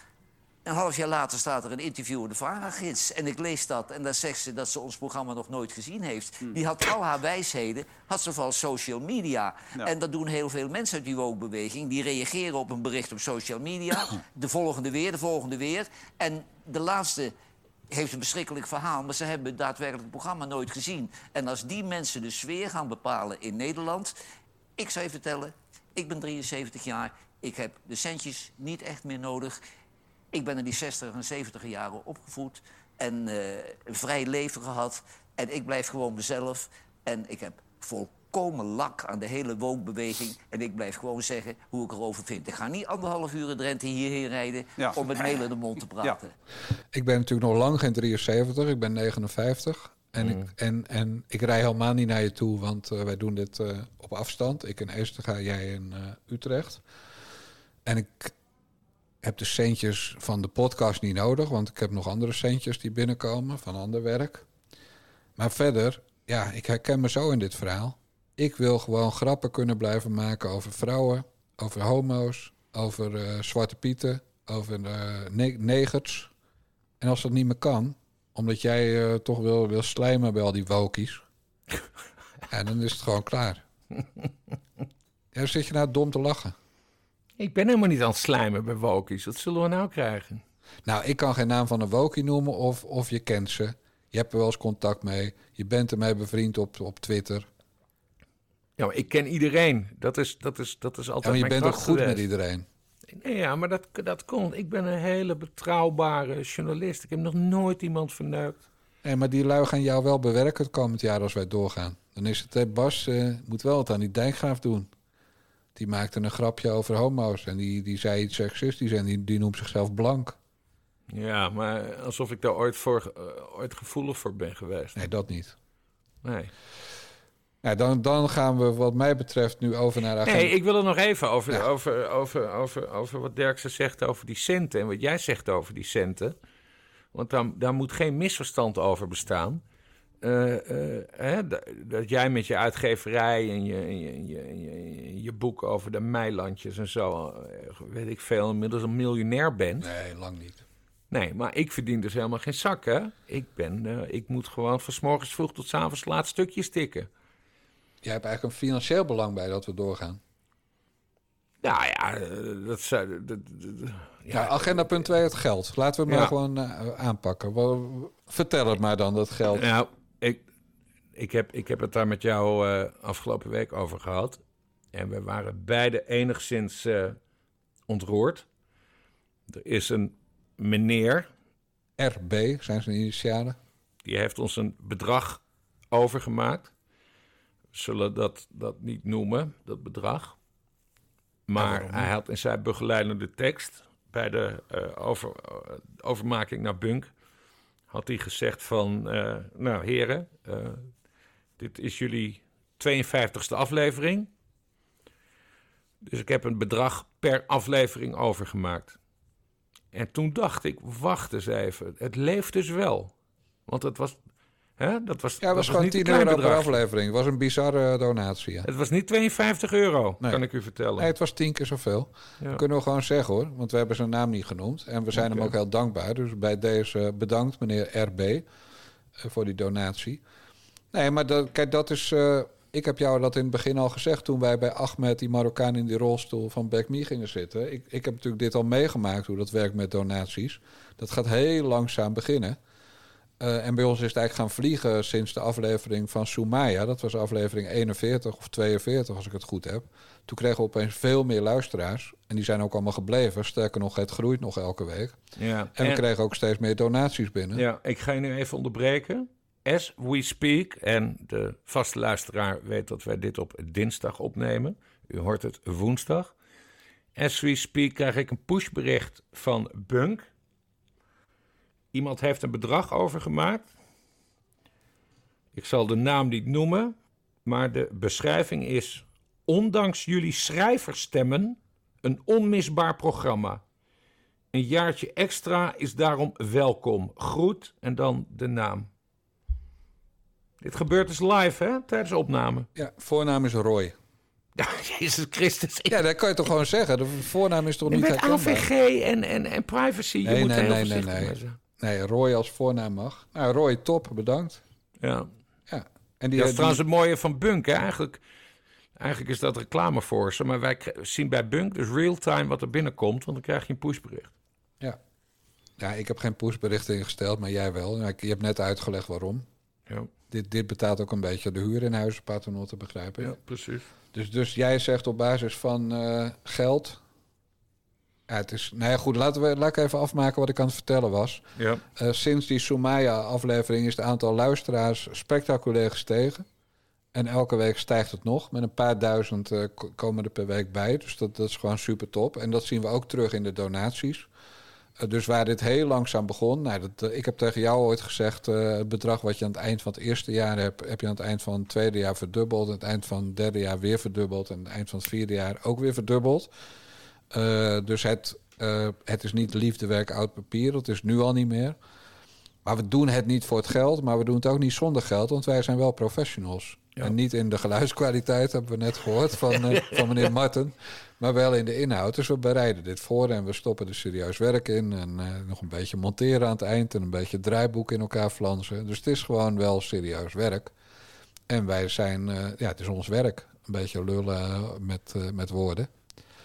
[SPEAKER 9] Een half jaar later staat er een interview in de Varagids. En ik lees dat en daar zegt ze dat ze ons programma nog nooit gezien heeft. Die had al haar wijsheden, had ze van social media.
[SPEAKER 10] Ja.
[SPEAKER 9] En dat doen heel veel mensen uit die woke-beweging. Die reageren op een bericht op social media. De volgende weer, de volgende weer. En de laatste heeft een verschrikkelijk verhaal... maar ze hebben daadwerkelijk het programma nooit gezien. En als die mensen de sfeer gaan bepalen in Nederland... ik zou je vertellen, ik ben 73 jaar... ik heb de centjes niet echt meer nodig... Ik ben in die 60 en 70 jaren opgevoed en eh, een vrij leven gehad. En ik blijf gewoon mezelf. En ik heb volkomen lak aan de hele woonbeweging. En ik blijf gewoon zeggen hoe ik erover vind. Ik ga niet anderhalf uur in Drenthe hierheen rijden
[SPEAKER 10] Ja.
[SPEAKER 9] om met meel in de mond te praten.
[SPEAKER 1] Ik ben natuurlijk nog lang geen 73, ik ben 59. En, ik, en, en ik rij helemaal niet naar je toe, want eh, wij doen dit eh, op afstand. Ik in Eestega, jij in eh, Utrecht. En ik heb de centjes van de podcast niet nodig, want ik heb nog andere centjes die binnenkomen van ander werk. Maar verder, ja, ik herken me zo in dit verhaal. Ik wil gewoon grappen kunnen blijven maken over vrouwen, over homo's, over eh, zwarte pieten, over ne- negers. En als dat niet meer kan, omdat jij eh, toch wil, wil slijmen bij al die wokies, ja, dan is het gewoon klaar. Ja, dan zit je nou dom te lachen.
[SPEAKER 2] Ik ben helemaal niet aan het slijmen bij Wokies. Wat zullen we nou krijgen?
[SPEAKER 1] Nou, ik kan geen naam van een wokie noemen of, of je kent ze. Je hebt er wel eens contact mee. Je bent ermee bevriend op, op Twitter.
[SPEAKER 2] Ja, maar ik ken iedereen. Dat is, dat is, dat is
[SPEAKER 1] Ja,
[SPEAKER 2] altijd
[SPEAKER 1] maar je bent ook goed met iedereen.
[SPEAKER 2] Nee, ja, maar dat, dat komt. Ik ben een hele betrouwbare journalist. Ik heb nog nooit iemand verneukt.
[SPEAKER 1] Nee, maar die lui gaan jou wel bewerken het komend jaar als wij doorgaan. Dan is het, Bas eh, moet wel wat aan die dijkgraaf doen. Die maakte een grapje over homo's en die, die zei iets seksistisch en die, die noemt zichzelf blank.
[SPEAKER 2] Ja, maar alsof ik daar ooit, voor, eh, ooit gevoelig voor ben geweest.
[SPEAKER 1] Nee, dat niet.
[SPEAKER 2] Nee.
[SPEAKER 1] Ja, dan, dan gaan we wat mij betreft nu over naar agenda.
[SPEAKER 2] Nee, ik wil er nog even over,
[SPEAKER 1] Ja.
[SPEAKER 2] over, over, over, over wat Dirkse zegt over die centen. En wat jij zegt over die centen. Want daar, daar moet geen misverstand over bestaan. Eh, eh, hè, dat, jij met je uitgeverij en je, en je, en je, en je, boek over de meilandjes en zo, eh, weet ik veel, inmiddels een miljonair bent.
[SPEAKER 1] Nee, lang niet.
[SPEAKER 2] Nee, maar ik verdien dus helemaal geen zak, hè? Ik, ben, ik moet gewoon van 's morgens vroeg tot 's avonds laat stukjes tikken.
[SPEAKER 1] Jij hebt eigenlijk een financieel belang bij dat we doorgaan.
[SPEAKER 2] Nou ja, dat zou... dat- dat- dat-
[SPEAKER 1] Ja, agenda punt 2, het geld. Laten we het maar gewoon aanpakken. Vertel het maar dan, dat geld.
[SPEAKER 2] Nou, ik, ik, heb, ik heb het daar met jou eh, afgelopen week over gehad. En we waren beide enigszins eh, ontroerd. Er is een meneer,
[SPEAKER 1] RB zijn zijn initialen.
[SPEAKER 2] die heeft ons een bedrag overgemaakt. We zullen dat, dat niet noemen, dat bedrag. Maar hij had in zijn begeleidende tekst... bij de eh, over, overmaking naar Bunk... had hij gezegd van... eh, nou, heren, eh, dit is jullie 52e aflevering. Dus ik heb een bedrag per aflevering overgemaakt. En toen dacht ik, wacht eens even, het leeft dus wel. Want het was, Hè? Dat was,
[SPEAKER 1] Ja, het was gewoon
[SPEAKER 2] niet
[SPEAKER 1] 10
[SPEAKER 2] een klein
[SPEAKER 1] euro per aflevering. Het was een bizarre donatie. Ja.
[SPEAKER 2] Het was niet 52 euro,
[SPEAKER 1] Nee.
[SPEAKER 2] kan ik u vertellen.
[SPEAKER 1] Nee, het was tien keer zoveel.
[SPEAKER 2] Ja.
[SPEAKER 1] Dat kunnen we gewoon zeggen hoor. Want we hebben zijn naam niet genoemd. En we zijn hem ook heel dankbaar. Dus bij deze bedankt, meneer RB, eh, voor die donatie. Nee, maar dat, kijk, dat is. eh, ik heb jou dat in het begin al gezegd toen wij bij Ahmed, die Marokkaan in die rolstoel van Back Me gingen zitten. Ik, ik heb natuurlijk dit al meegemaakt, hoe dat werkt met donaties. Dat gaat heel langzaam beginnen. Eh, en bij ons is het eigenlijk gaan vliegen sinds de aflevering van Soumaya. Dat was aflevering 41 of 42, als ik het goed heb. Toen kregen we opeens veel meer luisteraars. En die zijn ook allemaal gebleven. Sterker nog, het groeit nog elke week.
[SPEAKER 2] Ja.
[SPEAKER 1] En, we kregen ook steeds meer donaties binnen.
[SPEAKER 2] Ja, ik ga je nu even onderbreken. As we speak, en de vaste luisteraar weet dat wij dit op dinsdag opnemen. U hoort het woensdag. As we speak krijg ik een pushbericht van Bunk. Iemand heeft een bedrag overgemaakt. Ik zal de naam niet noemen, maar de beschrijving is... Ondanks jullie schrijverstemmen een onmisbaar programma. Een jaartje extra is daarom welkom. Groet en dan de naam. Dit gebeurt dus live, hè? Tijdens de opname.
[SPEAKER 1] Ja, voornaam is Roy.
[SPEAKER 2] Ja, Jezus Christus.
[SPEAKER 1] Ja, dat kan je toch gewoon zeggen. De voornaam is toch niet
[SPEAKER 2] met
[SPEAKER 1] herkenbaar?
[SPEAKER 2] AVG en, en, en privacy. Je
[SPEAKER 1] Nee,
[SPEAKER 2] moet
[SPEAKER 1] nee,
[SPEAKER 2] heel
[SPEAKER 1] nee, nee,
[SPEAKER 2] zijn.
[SPEAKER 1] Nee, Roy als voornaam mag. Nou, Roy, top, bedankt.
[SPEAKER 2] Ja.
[SPEAKER 1] Ja. En die,
[SPEAKER 2] dat is
[SPEAKER 1] die-
[SPEAKER 2] trouwens het mooie van Bunk. Hè? Eigenlijk, eigenlijk is dat reclame voor ze. Maar wij zien bij Bunk dus real-time wat er binnenkomt. Want dan krijg je een pushbericht.
[SPEAKER 1] Ja. ja, ik heb geen pushberichten ingesteld, maar jij wel. Ik- Je hebt net uitgelegd waarom.
[SPEAKER 2] Ja,
[SPEAKER 1] Dit, dit betaalt ook een beetje de huur in huizen, paternotte, begrijp ik.
[SPEAKER 2] ja precies.
[SPEAKER 1] Dus, dus jij zegt op basis van eh, geld... Ja, het is... Nou ja, goed, laten we, laat ik even afmaken wat ik aan het vertellen was.
[SPEAKER 2] Ja.
[SPEAKER 1] Eh, sinds die Soumaya-aflevering is het aantal luisteraars spectaculair gestegen. En elke week stijgt het nog. Met een paar duizend ko- komen er per week bij. Dus dat, dat is gewoon super top. En dat zien we ook terug in de donaties. Eh, dus waar dit heel langzaam begon. Nou, dat, ik heb tegen jou ooit gezegd. het bedrag wat je aan het eind van het eerste jaar hebt. heb je aan het eind van het tweede jaar verdubbeld. Aan het eind van het derde jaar weer verdubbeld. En aan het eind van het vierde jaar ook weer verdubbeld. Eh, dus het, eh, het is niet liefdewerk oud papier. Dat is nu al niet meer. Maar we doen het niet voor het geld, maar we doen het ook niet zonder geld, want wij zijn wel professionals. En niet in de geluidskwaliteit, hebben we net gehoord van, eh, van meneer Marten, maar wel in de inhoud. Dus we bereiden dit voor en we stoppen er serieus werk in. En nog een beetje monteren aan het eind en een beetje draaiboek in elkaar flansen. Dus het is gewoon wel serieus werk. En wij zijn, ja, het is ons werk. Een beetje lullen met, met woorden.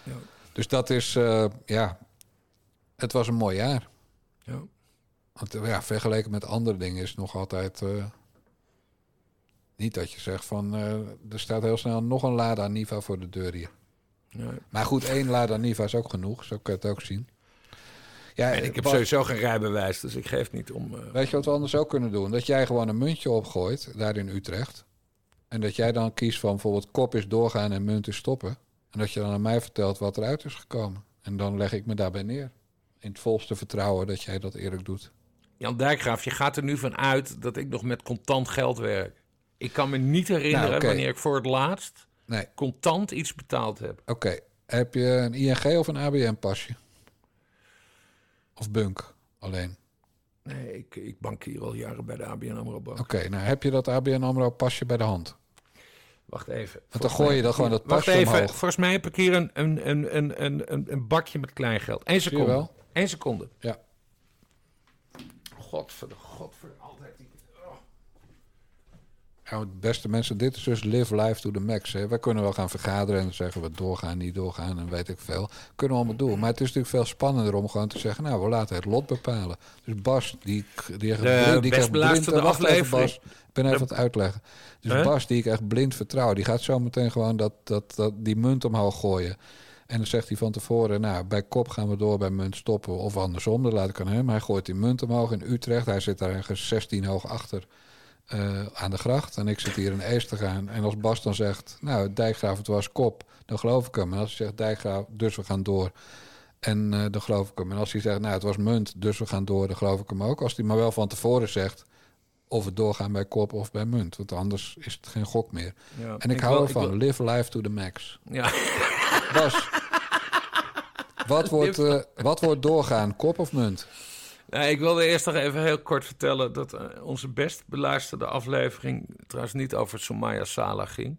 [SPEAKER 2] Ja.
[SPEAKER 1] Dus dat is, eh, ja, het was een mooi jaar.
[SPEAKER 2] Ja.
[SPEAKER 1] Want eh, ja, vergeleken met andere dingen is nog altijd. eh, niet dat je zegt van. er staat heel snel nog een Lada Niva voor de deur hier.
[SPEAKER 2] Nee.
[SPEAKER 1] Maar goed, één Lada Niva is ook genoeg. Zo kun je het ook zien. Ja,
[SPEAKER 2] En ik heb sowieso geen rijbewijs, dus ik geef niet om...
[SPEAKER 1] Weet je wat we anders ook kunnen doen? Dat jij gewoon een muntje opgooit, daar in Utrecht. En dat jij dan kiest van bijvoorbeeld kop is doorgaan en munt is stoppen. En dat je dan aan mij vertelt wat eruit is gekomen. En dan leg ik me daarbij neer. In het volste vertrouwen dat jij dat eerlijk doet.
[SPEAKER 2] Jan Dijkgraaf, je gaat er nu van uit dat ik nog met contant geld werk. Ik kan me niet herinneren
[SPEAKER 1] Nou,
[SPEAKER 2] wanneer ik voor het laatst
[SPEAKER 1] Nee,
[SPEAKER 2] contant iets betaald heb.
[SPEAKER 1] Oké, heb je een ING of een ABN-pasje? Of Bunk alleen?
[SPEAKER 2] Nee, ik, ik bankier al jaren bij de ABN AMRO Bank.
[SPEAKER 1] Oké, nou heb je dat ABN AMRO-pasje bij de hand?
[SPEAKER 2] Wacht even.
[SPEAKER 1] dan
[SPEAKER 2] Volgens
[SPEAKER 1] gooi je dan gewoon dat
[SPEAKER 2] Wacht
[SPEAKER 1] pasje
[SPEAKER 2] even,
[SPEAKER 1] omhoog.
[SPEAKER 2] volgens mij heb ik hier een, een, een, een, een, een, bakje met kleingeld. Eén seconde. Eén seconde.
[SPEAKER 1] Ja.
[SPEAKER 2] Godver, godver, altijd die... oh.
[SPEAKER 1] Nou, beste mensen, dit is dus live life to the max. Hè. Wij kunnen wel gaan vergaderen en zeggen we doorgaan, niet doorgaan en weet ik veel. Kunnen we allemaal doen. Maar het is natuurlijk veel spannender om gewoon te zeggen, nou, we laten het lot bepalen. Dus Bas, die, die,
[SPEAKER 2] De
[SPEAKER 1] blind, die ik
[SPEAKER 2] best
[SPEAKER 1] blind... Wacht even. Bas. Ik ben even aan het uitleggen. Dus
[SPEAKER 2] Huh?
[SPEAKER 1] Bas, die ik echt blind vertrouw, die gaat zo meteen gewoon dat, dat, dat, die munt omhoog gooien. En dan zegt hij van tevoren, nou, bij kop gaan we door, bij munt stoppen. Of andersom, dat laat ik aan hem. Hij gooit die munt omhoog in Utrecht. Hij zit daar ergens 16 hoog achter eh, aan de gracht. En ik zit hier in Ees te gaan. En als Bas dan zegt, nou, Dijkgraaf, het was kop. Dan geloof ik hem. En als hij zegt, Dijkgraaf, dus we gaan door. En eh, dan geloof ik hem. En als hij zegt, nou, het was munt, dus we gaan door. Dan geloof ik hem ook. Als hij maar wel van tevoren zegt... of we doorgaan bij kop of bij munt. Want anders is het geen gok meer.
[SPEAKER 2] Ja,
[SPEAKER 1] En ik,
[SPEAKER 2] ik
[SPEAKER 1] hou
[SPEAKER 2] wil-
[SPEAKER 1] ervan.
[SPEAKER 2] ik wil-
[SPEAKER 1] Live life to the max.
[SPEAKER 2] Ja.
[SPEAKER 1] Bas, wat wordt, eh, wat wordt doorgaan? Kop of munt?
[SPEAKER 2] Nee, ik wilde eerst nog even heel kort vertellen dat eh, onze best beluisterde aflevering trouwens niet over Somaya Sala ging.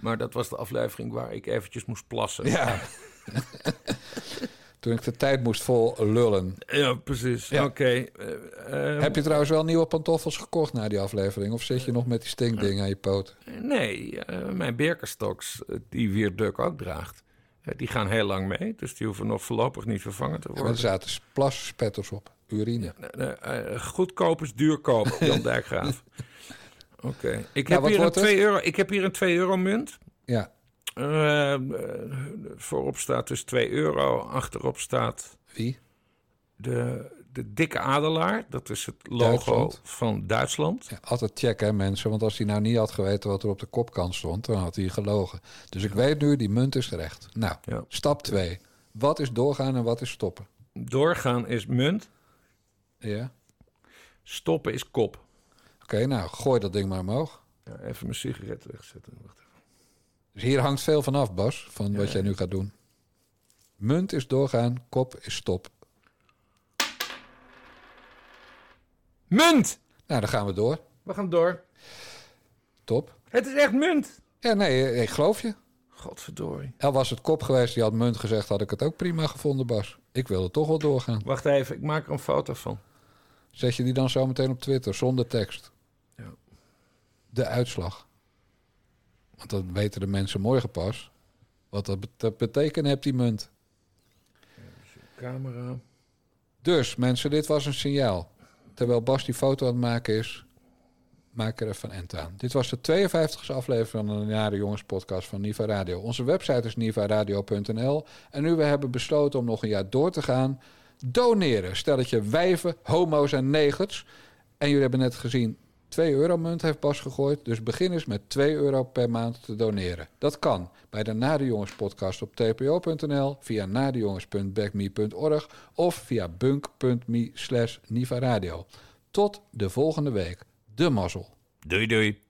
[SPEAKER 2] Maar dat was de aflevering waar ik eventjes moest plassen.
[SPEAKER 1] Ja. Toen ik de tijd moest vol lullen.
[SPEAKER 2] Ja, precies.
[SPEAKER 1] Ja.
[SPEAKER 2] Oké. eh, eh,
[SPEAKER 1] Heb je trouwens wel nieuwe pantoffels gekocht na die aflevering? Of zit je nog met die stinkding aan je poot?
[SPEAKER 2] Nee, eh, mijn Birkenstocks, die Wierduk ook draagt, die gaan heel lang mee. Dus die hoeven nog voorlopig niet vervangen te
[SPEAKER 1] Ja,
[SPEAKER 2] worden.
[SPEAKER 1] er zaten plasspetters op. Urine.
[SPEAKER 2] Eh, eh, goedkoop is duurkoop, Jan Dijkgraaf. Oké. Ik,
[SPEAKER 1] Nou,
[SPEAKER 2] heb hier een
[SPEAKER 1] wordt het?
[SPEAKER 2] 2 euro, ik heb hier een 2 euro munt.
[SPEAKER 1] Ja.
[SPEAKER 2] Eh, voorop staat dus 2 euro. Achterop staat
[SPEAKER 1] Wie?
[SPEAKER 2] de, de dikke adelaar. Dat is het logo
[SPEAKER 1] Duitsland.
[SPEAKER 2] van Duitsland.
[SPEAKER 1] Ja, altijd checken, mensen. Want als hij nou niet had geweten wat er op de kopkant stond, dan had hij gelogen. Dus ik weet nu, die munt is recht. Nou,
[SPEAKER 2] Ja.
[SPEAKER 1] stap 2. Wat is doorgaan en wat is stoppen?
[SPEAKER 2] Doorgaan is munt.
[SPEAKER 1] Ja.
[SPEAKER 2] Stoppen is kop.
[SPEAKER 1] Oké, nou, gooi dat ding maar omhoog.
[SPEAKER 2] Ja, even mijn sigaret wegzetten. Wacht even.
[SPEAKER 1] Dus hier hangt veel van af, Bas, van wat jij nu gaat doen. Munt is doorgaan, kop is stop.
[SPEAKER 2] Munt!
[SPEAKER 1] Nou, dan gaan we door.
[SPEAKER 2] We gaan door.
[SPEAKER 1] Top.
[SPEAKER 2] Het is echt munt.
[SPEAKER 1] Ja, nee, ik geloof je.
[SPEAKER 2] Godverdorie.
[SPEAKER 1] Al was het kop geweest, die had munt gezegd, had ik het ook prima gevonden, Bas. Ik wilde toch wel doorgaan.
[SPEAKER 2] Wacht even, ik maak er een foto van.
[SPEAKER 1] Zet je die dan zo meteen op Twitter, zonder tekst?
[SPEAKER 2] Ja.
[SPEAKER 1] De uitslag. Want dat weten de mensen morgen pas. Wat dat bet- dat betekent heeft die munt.
[SPEAKER 2] Camera.
[SPEAKER 1] Dus mensen, dit was een signaal. Terwijl Bas die foto aan het maken is, maak er even een end aan. Dit was de 52e aflevering van de Nare Jongens podcast van Niva Radio. Onze website is nivaradio.nl. En nu we hebben besloten om nog een jaar door te gaan, doneren. Stelletje wijven, homo's en negers. En jullie hebben net gezien, 2 euro munt heeft Bas gegooid. Dus begin eens met 2 euro per maand te doneren. Dat kan bij de Nare Jongens podcast op tpo.nl, via nadejongens.backme.org of via bunk.me slash nivaradio. Tot de volgende week. De mazzel.
[SPEAKER 2] Doei doei.